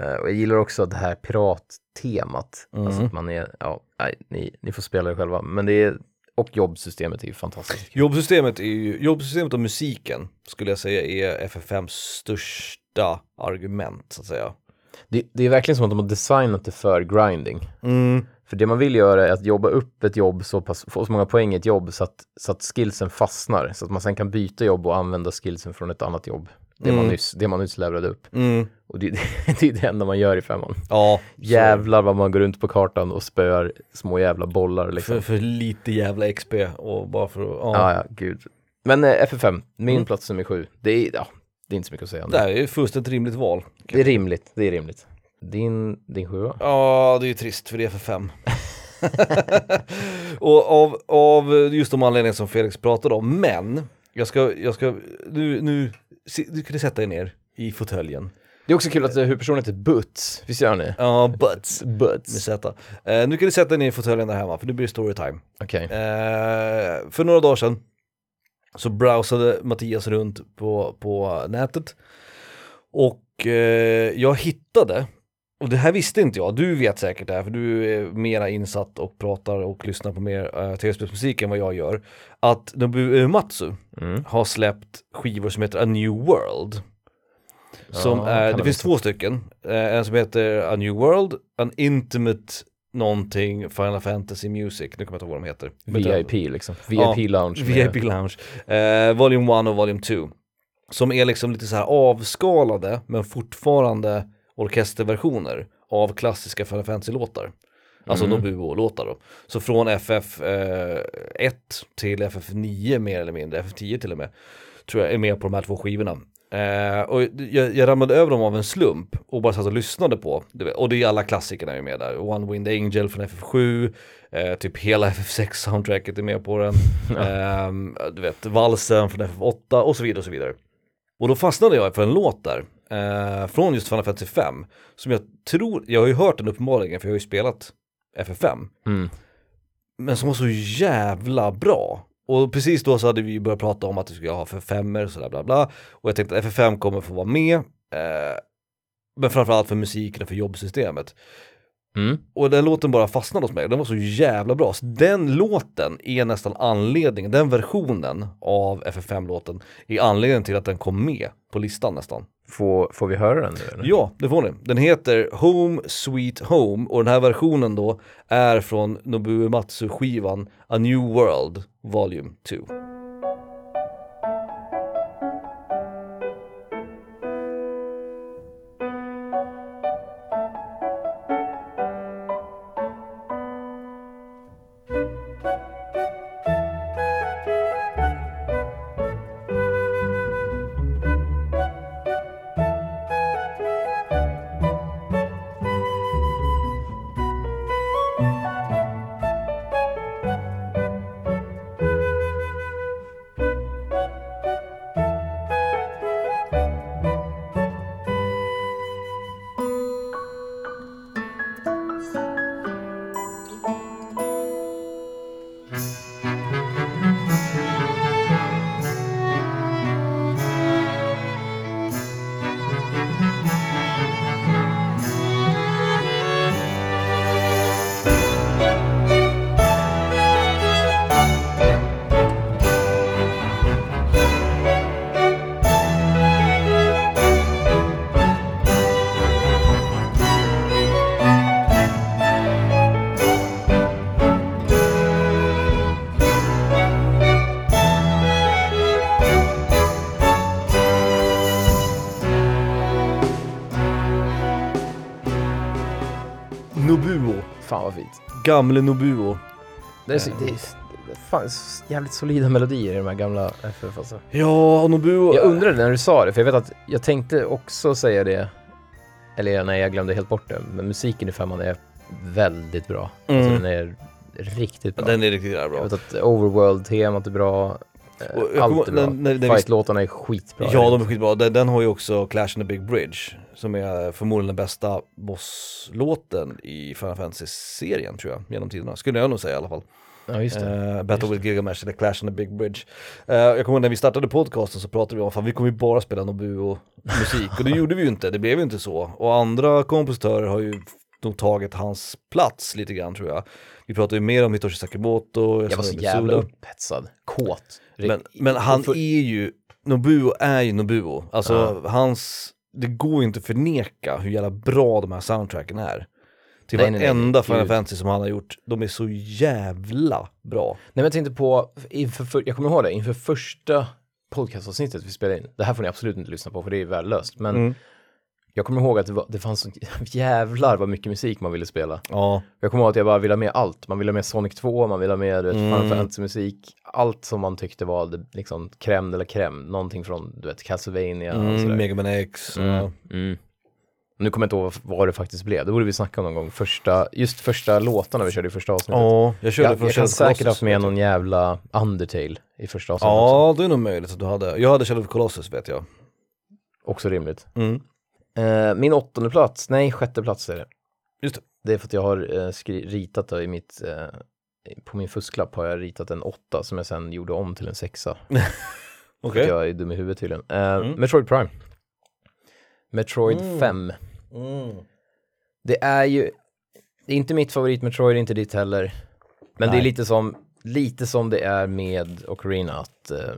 Eh, och jag gillar också det här pirattemat. Mm. Alltså att man är, ja, nej, ni, ni får spela det själva. Men det är, och jobbsystemet är ju fantastiskt. Jobbsystemet, är ju, jobbsystemet och musiken skulle jag säga är FF5s största argument, så att säga. Det, det är verkligen som att de har designat det för grinding. Mm. För det man vill göra är att jobba upp ett jobb så pass, få så många poäng i ett jobb så att, så att skillsen fastnar. Så att man sen kan byta jobb och använda skillsen från ett annat jobb. Det, man, Mm. nyss, det man nyss levelade upp. Mm. Och det, <laughs> det är det enda man gör i femman. Ja, Jävlar vad man går runt på kartan och spöar små jävla bollar liksom. för, för lite jävla XP och bara för att, ja. Ja, ja, gud. Men eh, FF5, min Mm. plats nummer sju. Det är, ja, det är inte så mycket att säga. om Det Det, här är ju fullständigt rimligt val. det är rimligt, det är rimligt. Din, din sjua? Ja, det är ju trist för det är FF5. <laughs> och av, av just de anledningar som Felix pratade om, men jag ska, jag ska, nu, nu, du kan sätta dig ner i fåtöljen. Det är också kul att eh, huvudpersonen heter Butts, visst gör det? Ja, butts. Med Butts. Z. Eh, nu kan du sätta dig ner i fåtöljen där hemma, för nu blir det storytime. Okej. Eh, för några dagar sedan så browsade Mattias runt på, på nätet och eh, jag hittade, och det här visste inte jag, du vet säkert det här för du är mera insatt och pratar och lyssnar på mer eh, tv-spelsmusik än vad jag gör, att Nobuo Uematsu Mm. har släppt skivor som heter A New World. Som Ja, är, det finns två stycken, eh, en som heter A New World, An Intimate någonting Final Fantasy Music, nu kommer jag inte ihåg vad de heter. VIP liksom. Ja, VIP lounge. med- VIP Lounge. Eh, volume 1 och Volume 2. Som är liksom lite så här avskalade men fortfarande orkesterversioner av klassiska Final Fantasy-låtar. Alltså Mm. Nobuo-låtar då. Så från FF eh, 1 till FF 9 mer eller mindre, FF 10 till och med, tror jag är med på de här två skivorna. Eh, och jag, jag ramlade över dem av en slump och bara satt och lyssnade på, och det är alla klassikerna är med där. One Wind Angel från FF7, eh, typ hela FF6-soundtracket är med på den, <laughs> Ehm, du vet, valsen från FF8 och så vidare och så vidare. Och då fastnade jag för en låt där, eh, från just Final Fantasy 5, som jag tror, jag har ju hört den uppenbarligen för jag har ju spelat FF5, Mm. men som var så jävla bra. Och precis då så hade vi börjat prata om att vi skulle ha för femmer och sådär bla bla. Och jag tänkte att FF5 kommer få vara med. Eh, men framförallt för musiken och för jobbsystemet. Mm. Och den låten bara fastnade hos mig, den var så jävla bra. Så den låten är nästan anledningen, den versionen av FF5-låten är anledningen till att den kom med på listan nästan. Får, får vi höra den nu eller? Ja, det får ni. Den heter Home Sweet Home och den här versionen då är från Nobuo Matsu-skivan A New World Volume 2. Nobuo. Fan vad fint. Gamle Nobuo. Det är, så, det är, det är fan så jävligt solida melodier i de här gamla FF alltså. Ja, Nobuo. Jag undrade när du sa det, för jag vet att jag tänkte också säga det, eller nej jag glömde helt bort det, men musiken i femman är väldigt bra. Mm. Alltså den är riktigt bra. Den är riktigt jävla Jag bra. vet att Overworld-temat är bra, eh, allt är bra. Fight-låtarna är skitbra. Ja, de är skitbra. Den, den har ju också Clash in the Big Bridge, som är förmodligen den bästa bosslåten i Final Fantasy-serien tror jag, genom tiderna. Skulle jag nog säga i alla fall. Ja, just det. Uh, Battle with Gilgamesh eller Clash on the Big Bridge. Eh, jag kommer ihåg när vi startade podcasten så pratade vi om att vi kommer ju bara spela Nobuo-musik och det gjorde vi ju inte, det blev ju inte så. Och andra kompositörer har ju nog tagit hans plats lite grann tror jag. Vi pratade ju mer om Hitoshi Sakimoto, jag var så jävla upphetsad, kåt. Men, men han för- är ju, Nobuo är ju Nobuo. Alltså Ja. hans, det går ju inte att förneka hur jävla bra de här soundtracken är. Till Nej, varenda Final. Fantasy som han har gjort, de är så jävla bra. Nej men jag tänkte på, inför, för, jag kommer ihåg det, inför första podcastavsnittet vi spelade in, det här får ni absolut inte lyssna på för det är värdelöst, men Mm. Jag kommer ihåg att det, var, det fanns så <laughs> jävlar vad mycket musik man ville spela. Ja, Jag kommer ihåg att jag bara ville ha med allt, man ville ha med Sonic 2, man ville ha med du vet, Final Mm. Fantasy-musik, allt som man tyckte var det, liksom crème eller crème, någonting från du vet Castlevania och mm, sådär. Mega Man X. Mm, mm. Nu kommer jag inte ihåg vad, det faktiskt blev, det borde vi snacka om någon gång, första, just första låtarna vi körde i första avsnittet. Ja, jag körde jag, jag kan säkert haft med någon jävla Undertale i första avsnittet också. Ja, det är nog möjligt att du hade. Jag hade Shadow of Colossus vet jag. Också rimligt. Mm. Eh, min åttonde plats, nej sjätte plats är det. Just det. Det är för att jag har eh, skri- ritat då i mitt, eh, på min fusklapp har jag ritat en åtta som jag sen gjorde om till en sexa. <laughs> Okej. För jag är dum i huvudet tydligen. Eh, Mm. Metroid Prime. Metroid Mm. 5. Mm. Det är ju, det är inte mitt favorit Metroid, inte ditt heller. Men det är Nej. lite som, lite som det är med Ocarina att eh,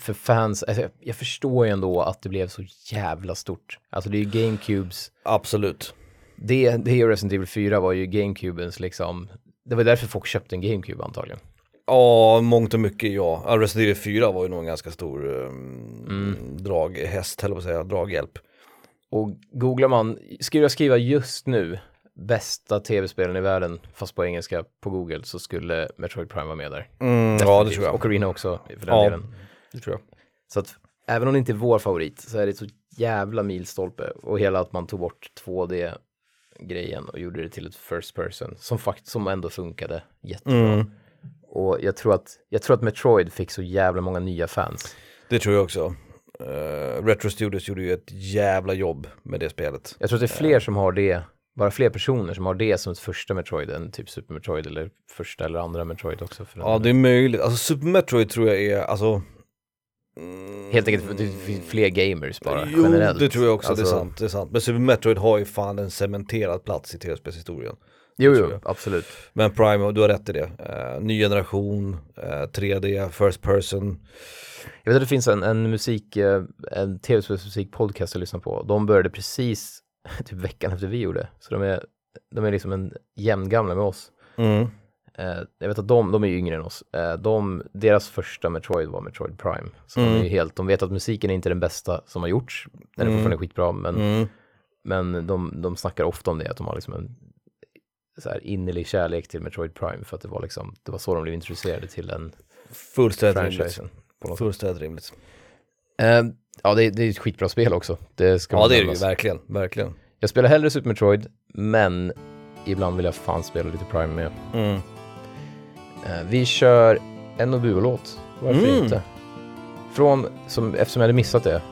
för fans, alltså, jag, förstår ju ändå att det blev så jävla stort. Alltså det är ju GameCubes, Absolut. det, det och Resident Evil 4 var ju GameCubens liksom, det var därför folk köpte en GameCube antagligen. Ja, mångt och mycket ja. Resident Evil 4 var ju nog en ganska stor um, Mm. draghäst, höll på att säga, draghjälp. Och googlar man, skulle jag skriva just nu bästa tv-spelen i världen, fast på engelska på Google, så skulle Metroid Prime vara med där. Mm, ja, det tror jag. Ocarina också, för den Ja. delen. Det tror jag. Så att även om det inte är vår favorit så är det så jävla milstolpe och hela att man tog bort 2D-grejen och gjorde det till ett first person som faktiskt som ändå funkade jättebra. Mm. Och jag tror att jag tror att Metroid fick så jävla många nya fans. Det tror jag också. Uh, Retro Studios gjorde ju ett jävla jobb med det spelet. Jag tror att det är fler som har det, bara fler personer som har det som ett första Metroid än typ Super Metroid eller första eller andra Metroid också. Ja, det är möjligt. Alltså Super Metroid tror jag är, alltså... mm, Helt enkelt för att det finns fler gamers bara Jo, generelt. det tror jag också, det Alltså, är sant, det är sant. Men Super Metroid har ju fan en cementerad plats i tv-spelshistorien. Jo, jo, absolut. Men Prime, du har rätt i det. Eh, ny generation, eh, 3D, first person. Jag vet att det finns en, en musik, eh, en tv-spelsmusik-podcast jag lyssnar på. De började precis <laughs> typ veckan efter vi gjorde. Så de är, de är liksom en jämngamla med oss. Mm. Eh, jag vet att de, de är ju yngre än oss. Eh, de, deras första Metroid var Metroid Prime. Så de är Mm. helt, de vet att musiken är inte den bästa som har gjorts. Den är Mm. fortfarande skitbra, men, Mm. men de, de snackar ofta om det, att de har liksom en så här innerlig kärlek till Metroid Prime för att det var liksom, det var så de blev introducerade till den Fullständigt rimligt. Fullständigt rimligt. Eh, ja, det, det är ett skitbra spel också. Det ska Ja man det är det ju, verkligen, verkligen. Jag spelar hellre Super Metroid, men ibland vill jag fan spela lite Prime med. Mm. Eh, vi kör en Nobuo-låt, varför Mm. inte? Från, som, eftersom jag hade missat det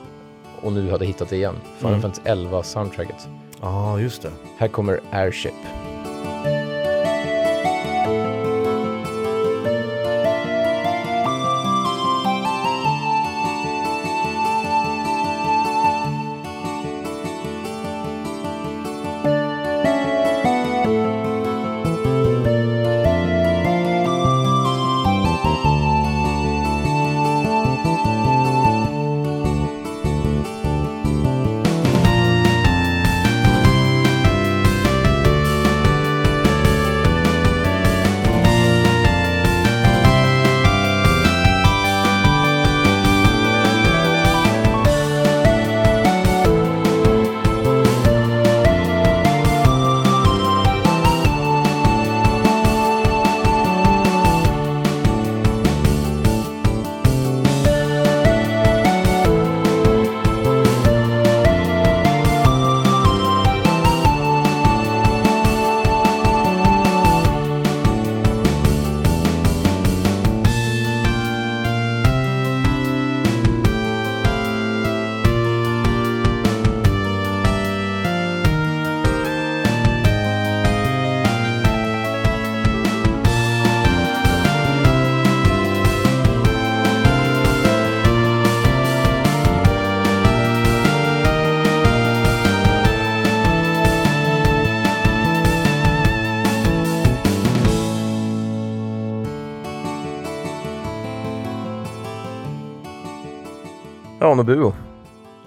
och nu hade hittat det igen, Final Mm. Fantasy 11 soundtracket. Ja, just det. Här kommer Airship. Nobuo.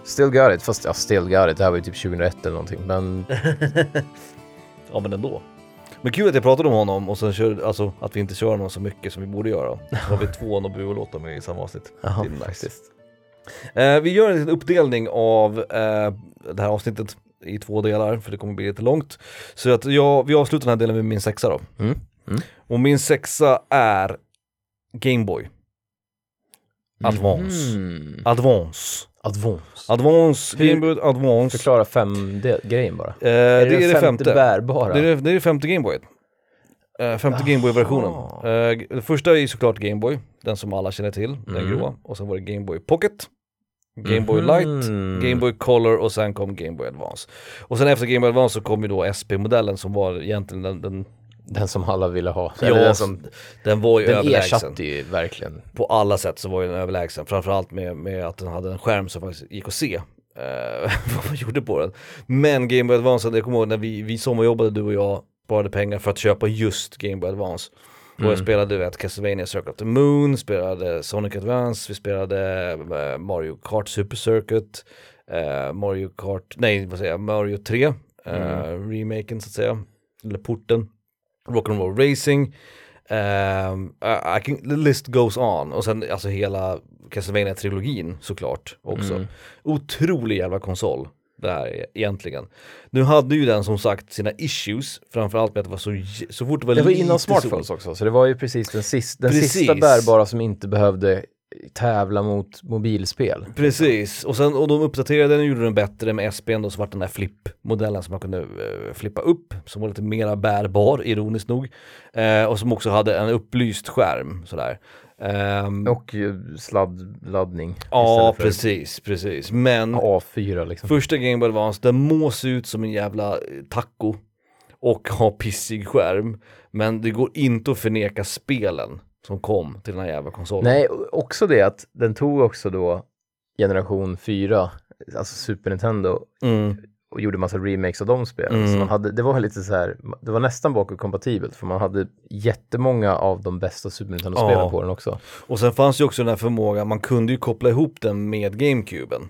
Still got it, fast ja, still got it, det här var ju typ 2001 eller någonting, men <laughs> Ja men ändå. Men kul att jag pratade om honom och sen kör, alltså att vi inte kör honom så mycket som vi borde göra. Så har vi två Nobuo-låtar med i samma avsnitt. jaha, Det är nice. faktiskt. Eh, vi gör en liten uppdelning av eh, det här avsnittet i två delar för det kommer bli lite långt. Så att jag, vi avslutar den här delen med min sexa då. Mm. Mm. Och min sexa är Gameboy. Advance. Mm. Advance. Advance. Advance, Gameboy Advance. Förklara 5D-grejen bara. Eh, det, är det femte femte. bärbara? Det är det, det är femte Gameboyet. Uh, femte. Gameboy-versionen. Uh, det första är såklart Gameboy, den som alla känner till, den Mm. gråa. Och sen var det Gameboy Pocket, Gameboy Mhm. Light, Gameboy Color och sen kom Gameboy Advance. Och sen efter Gameboy Advance så kom ju då SP-modellen som var egentligen den, den, Den som alla ville ha. Ja, den som, den var ju den överlägsen. ersatte ju verkligen. På alla sätt så var ju den överlägsen, framförallt med, med att den hade en skärm som faktiskt gick att se. eh, <laughs> vad man gjorde på den. Men Game Boy Advance, jag kommer ihåg när vi, vi sommarjobbade du och jag, sparade pengar för att köpa just Game Boy Advance. Och jag Mm. spelade du vet, Castlevania Circle of the Moon, spelade Sonic Advance, vi spelade eh, Mario Kart Super Circuit, eh, Mario Kart, nej vad säger jag, Mario 3, eh, Mm. remaken så att säga, eller porten, Rock'n'Roll Racing, ehm, I I can, the list goes on, och sen alltså hela Castlevania-trilogin såklart också. Mm. Otrolig jävla konsol där egentligen. Nu hade ju den som sagt sina issues, framförallt med att det var så, så fort det var Det var innan sol- smartphones också, så det var ju precis den, sista, den Precis. sista bärbara som inte behövde tävla mot mobilspel. Precis, och, sen, och de uppdaterade den och gjorde den bättre med SPn då så vart den där flip-modellen som man kunde eh, flippa upp, som var lite mera bärbar, ironiskt nog. Eh, och som också hade en upplyst skärm sådär. Ehm, Och sladdladdning. ja, precis, precis. Men A4 liksom. första Game Boy Advance, den må se ut som en jävla eh, taco och ha pissig skärm. Men det går inte att förneka spelen som kom till den här jävla konsolen. Nej, också det att den tog också då generation 4, alltså Super Nintendo, Mm. och gjorde massa remakes av de spelen. Mm. Så man hade, det var lite så här, det var nästan bakåtkompatibelt för man hade jättemånga av de bästa Super Nintendo-spelen Ja. på den också. Och sen fanns ju också den här förmågan, man kunde ju koppla ihop den med GameCuben.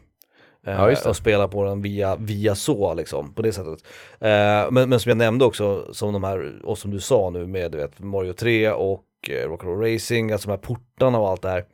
Eh, Ja, just det. och spela på den via, via så liksom, på det sättet. Eh, men, men som jag nämnde också, som de här, och som du sa nu med du vet, Mario 3 och eh, Rock'n'Roll Racing, alltså de här portarna och allt det här.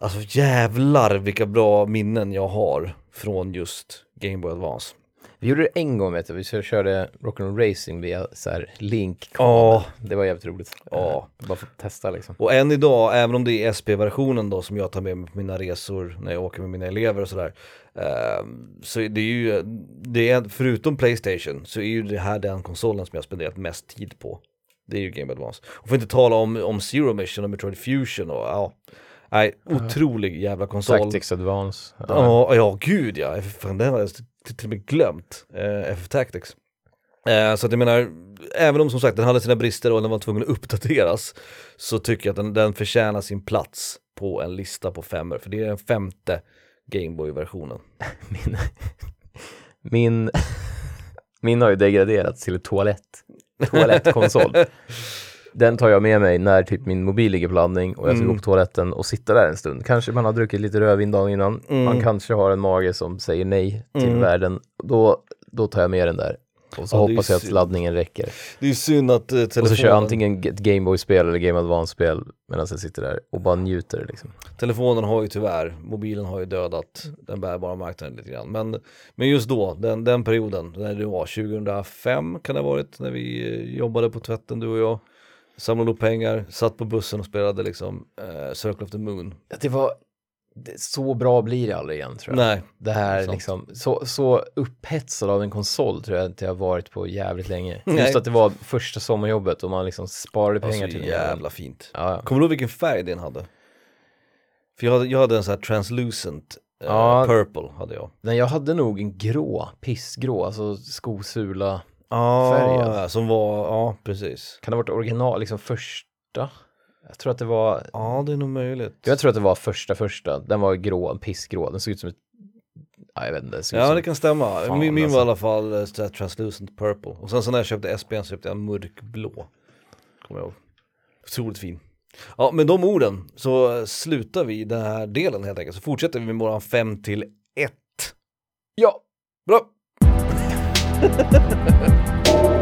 Alltså jävlar vilka bra minnen jag har från just Game Boy Advance. Vi gjorde det en gång vet du, vi körde Rock'n'Roll Racing via så här link Ja. Det var jävligt roligt. Ja. Eh, Bara för att testa liksom. Och än idag, även om det är SP-versionen då som jag tar med mig på mina resor när jag åker med mina elever och sådär. Eh, så det är ju, det är, förutom Playstation så är ju det här den konsolen som jag spenderat mest tid på. Det är ju Game Advance. Och att inte tala om, om Zero Mission och Metroid Fusion och ja. Nej, otrolig jävla konsol. Tactics Advance. Ja, ja gud ja, fan, den har jag till och med glömt, eh, FF Tactics. Eh, så att jag menar, även om som sagt den hade sina brister och den var tvungen att uppdateras, så tycker jag att den, den förtjänar sin plats på en lista på femmer, för det är den femte Gameboy-versionen. <laughs> Min, min, <laughs> min har ju degraderats till toalett. Toalettkonsol. Den tar jag med mig när typ min mobil ligger på laddning och jag ska Mm. gå på toaletten och sitta där en stund. Kanske man har druckit lite rödvin dagen innan. Mm. Man kanske har en mage som säger nej till Mm. världen. Då, då tar jag med den där. Och så Ja, hoppas jag att laddningen räcker. Det är ju synd att eh, telefonen, Och så kör jag antingen ett Gameboy-spel eller Game Advance-spel medan jag sitter där och bara njuter liksom. telefonen har ju tyvärr, mobilen har ju dödat den bärbara marknaden lite grann. Men, men just då, den, den perioden, när det var 2005 kan det ha varit, när vi eh, jobbade på tvätten du och jag. Samlade upp pengar, satt på bussen och spelade liksom eh, Circle of the Moon. Det var, så bra blir det aldrig igen tror jag. Nej, Det här Sant. liksom, så, så upphetsad av en konsol tror jag inte jag har varit på jävligt länge. <laughs> Nej. Just att det var första sommarjobbet och man liksom sparade det pengar till den. jävla fint. Ja, ja. Kommer du ihåg vilken färg den hade? För jag hade, jag hade en sån här translucent eh, Ja. purple hade jag. Men jag hade nog en grå, pissgrå, alltså skosula. Ah, Färgen. Som var, ja precis. Kan det ha varit original, liksom första? Jag tror att det var, Ja det är nog möjligt. jag tror att det var första första. Den var grå, pissgrå. Den såg ut som ett, ja, jag vet inte. ut Ja det kan stämma. Fan, min min alltså. var i alla fall eh, här translucent purple. Och sen så när jag köpte SPN så köpte jag mörkblå. Kommer jag ihåg. Otroligt fin. Ja, med de orden så slutar vi den här delen helt enkelt. Så fortsätter vi med våran 5 till 1. Ja, Bra! <laughs>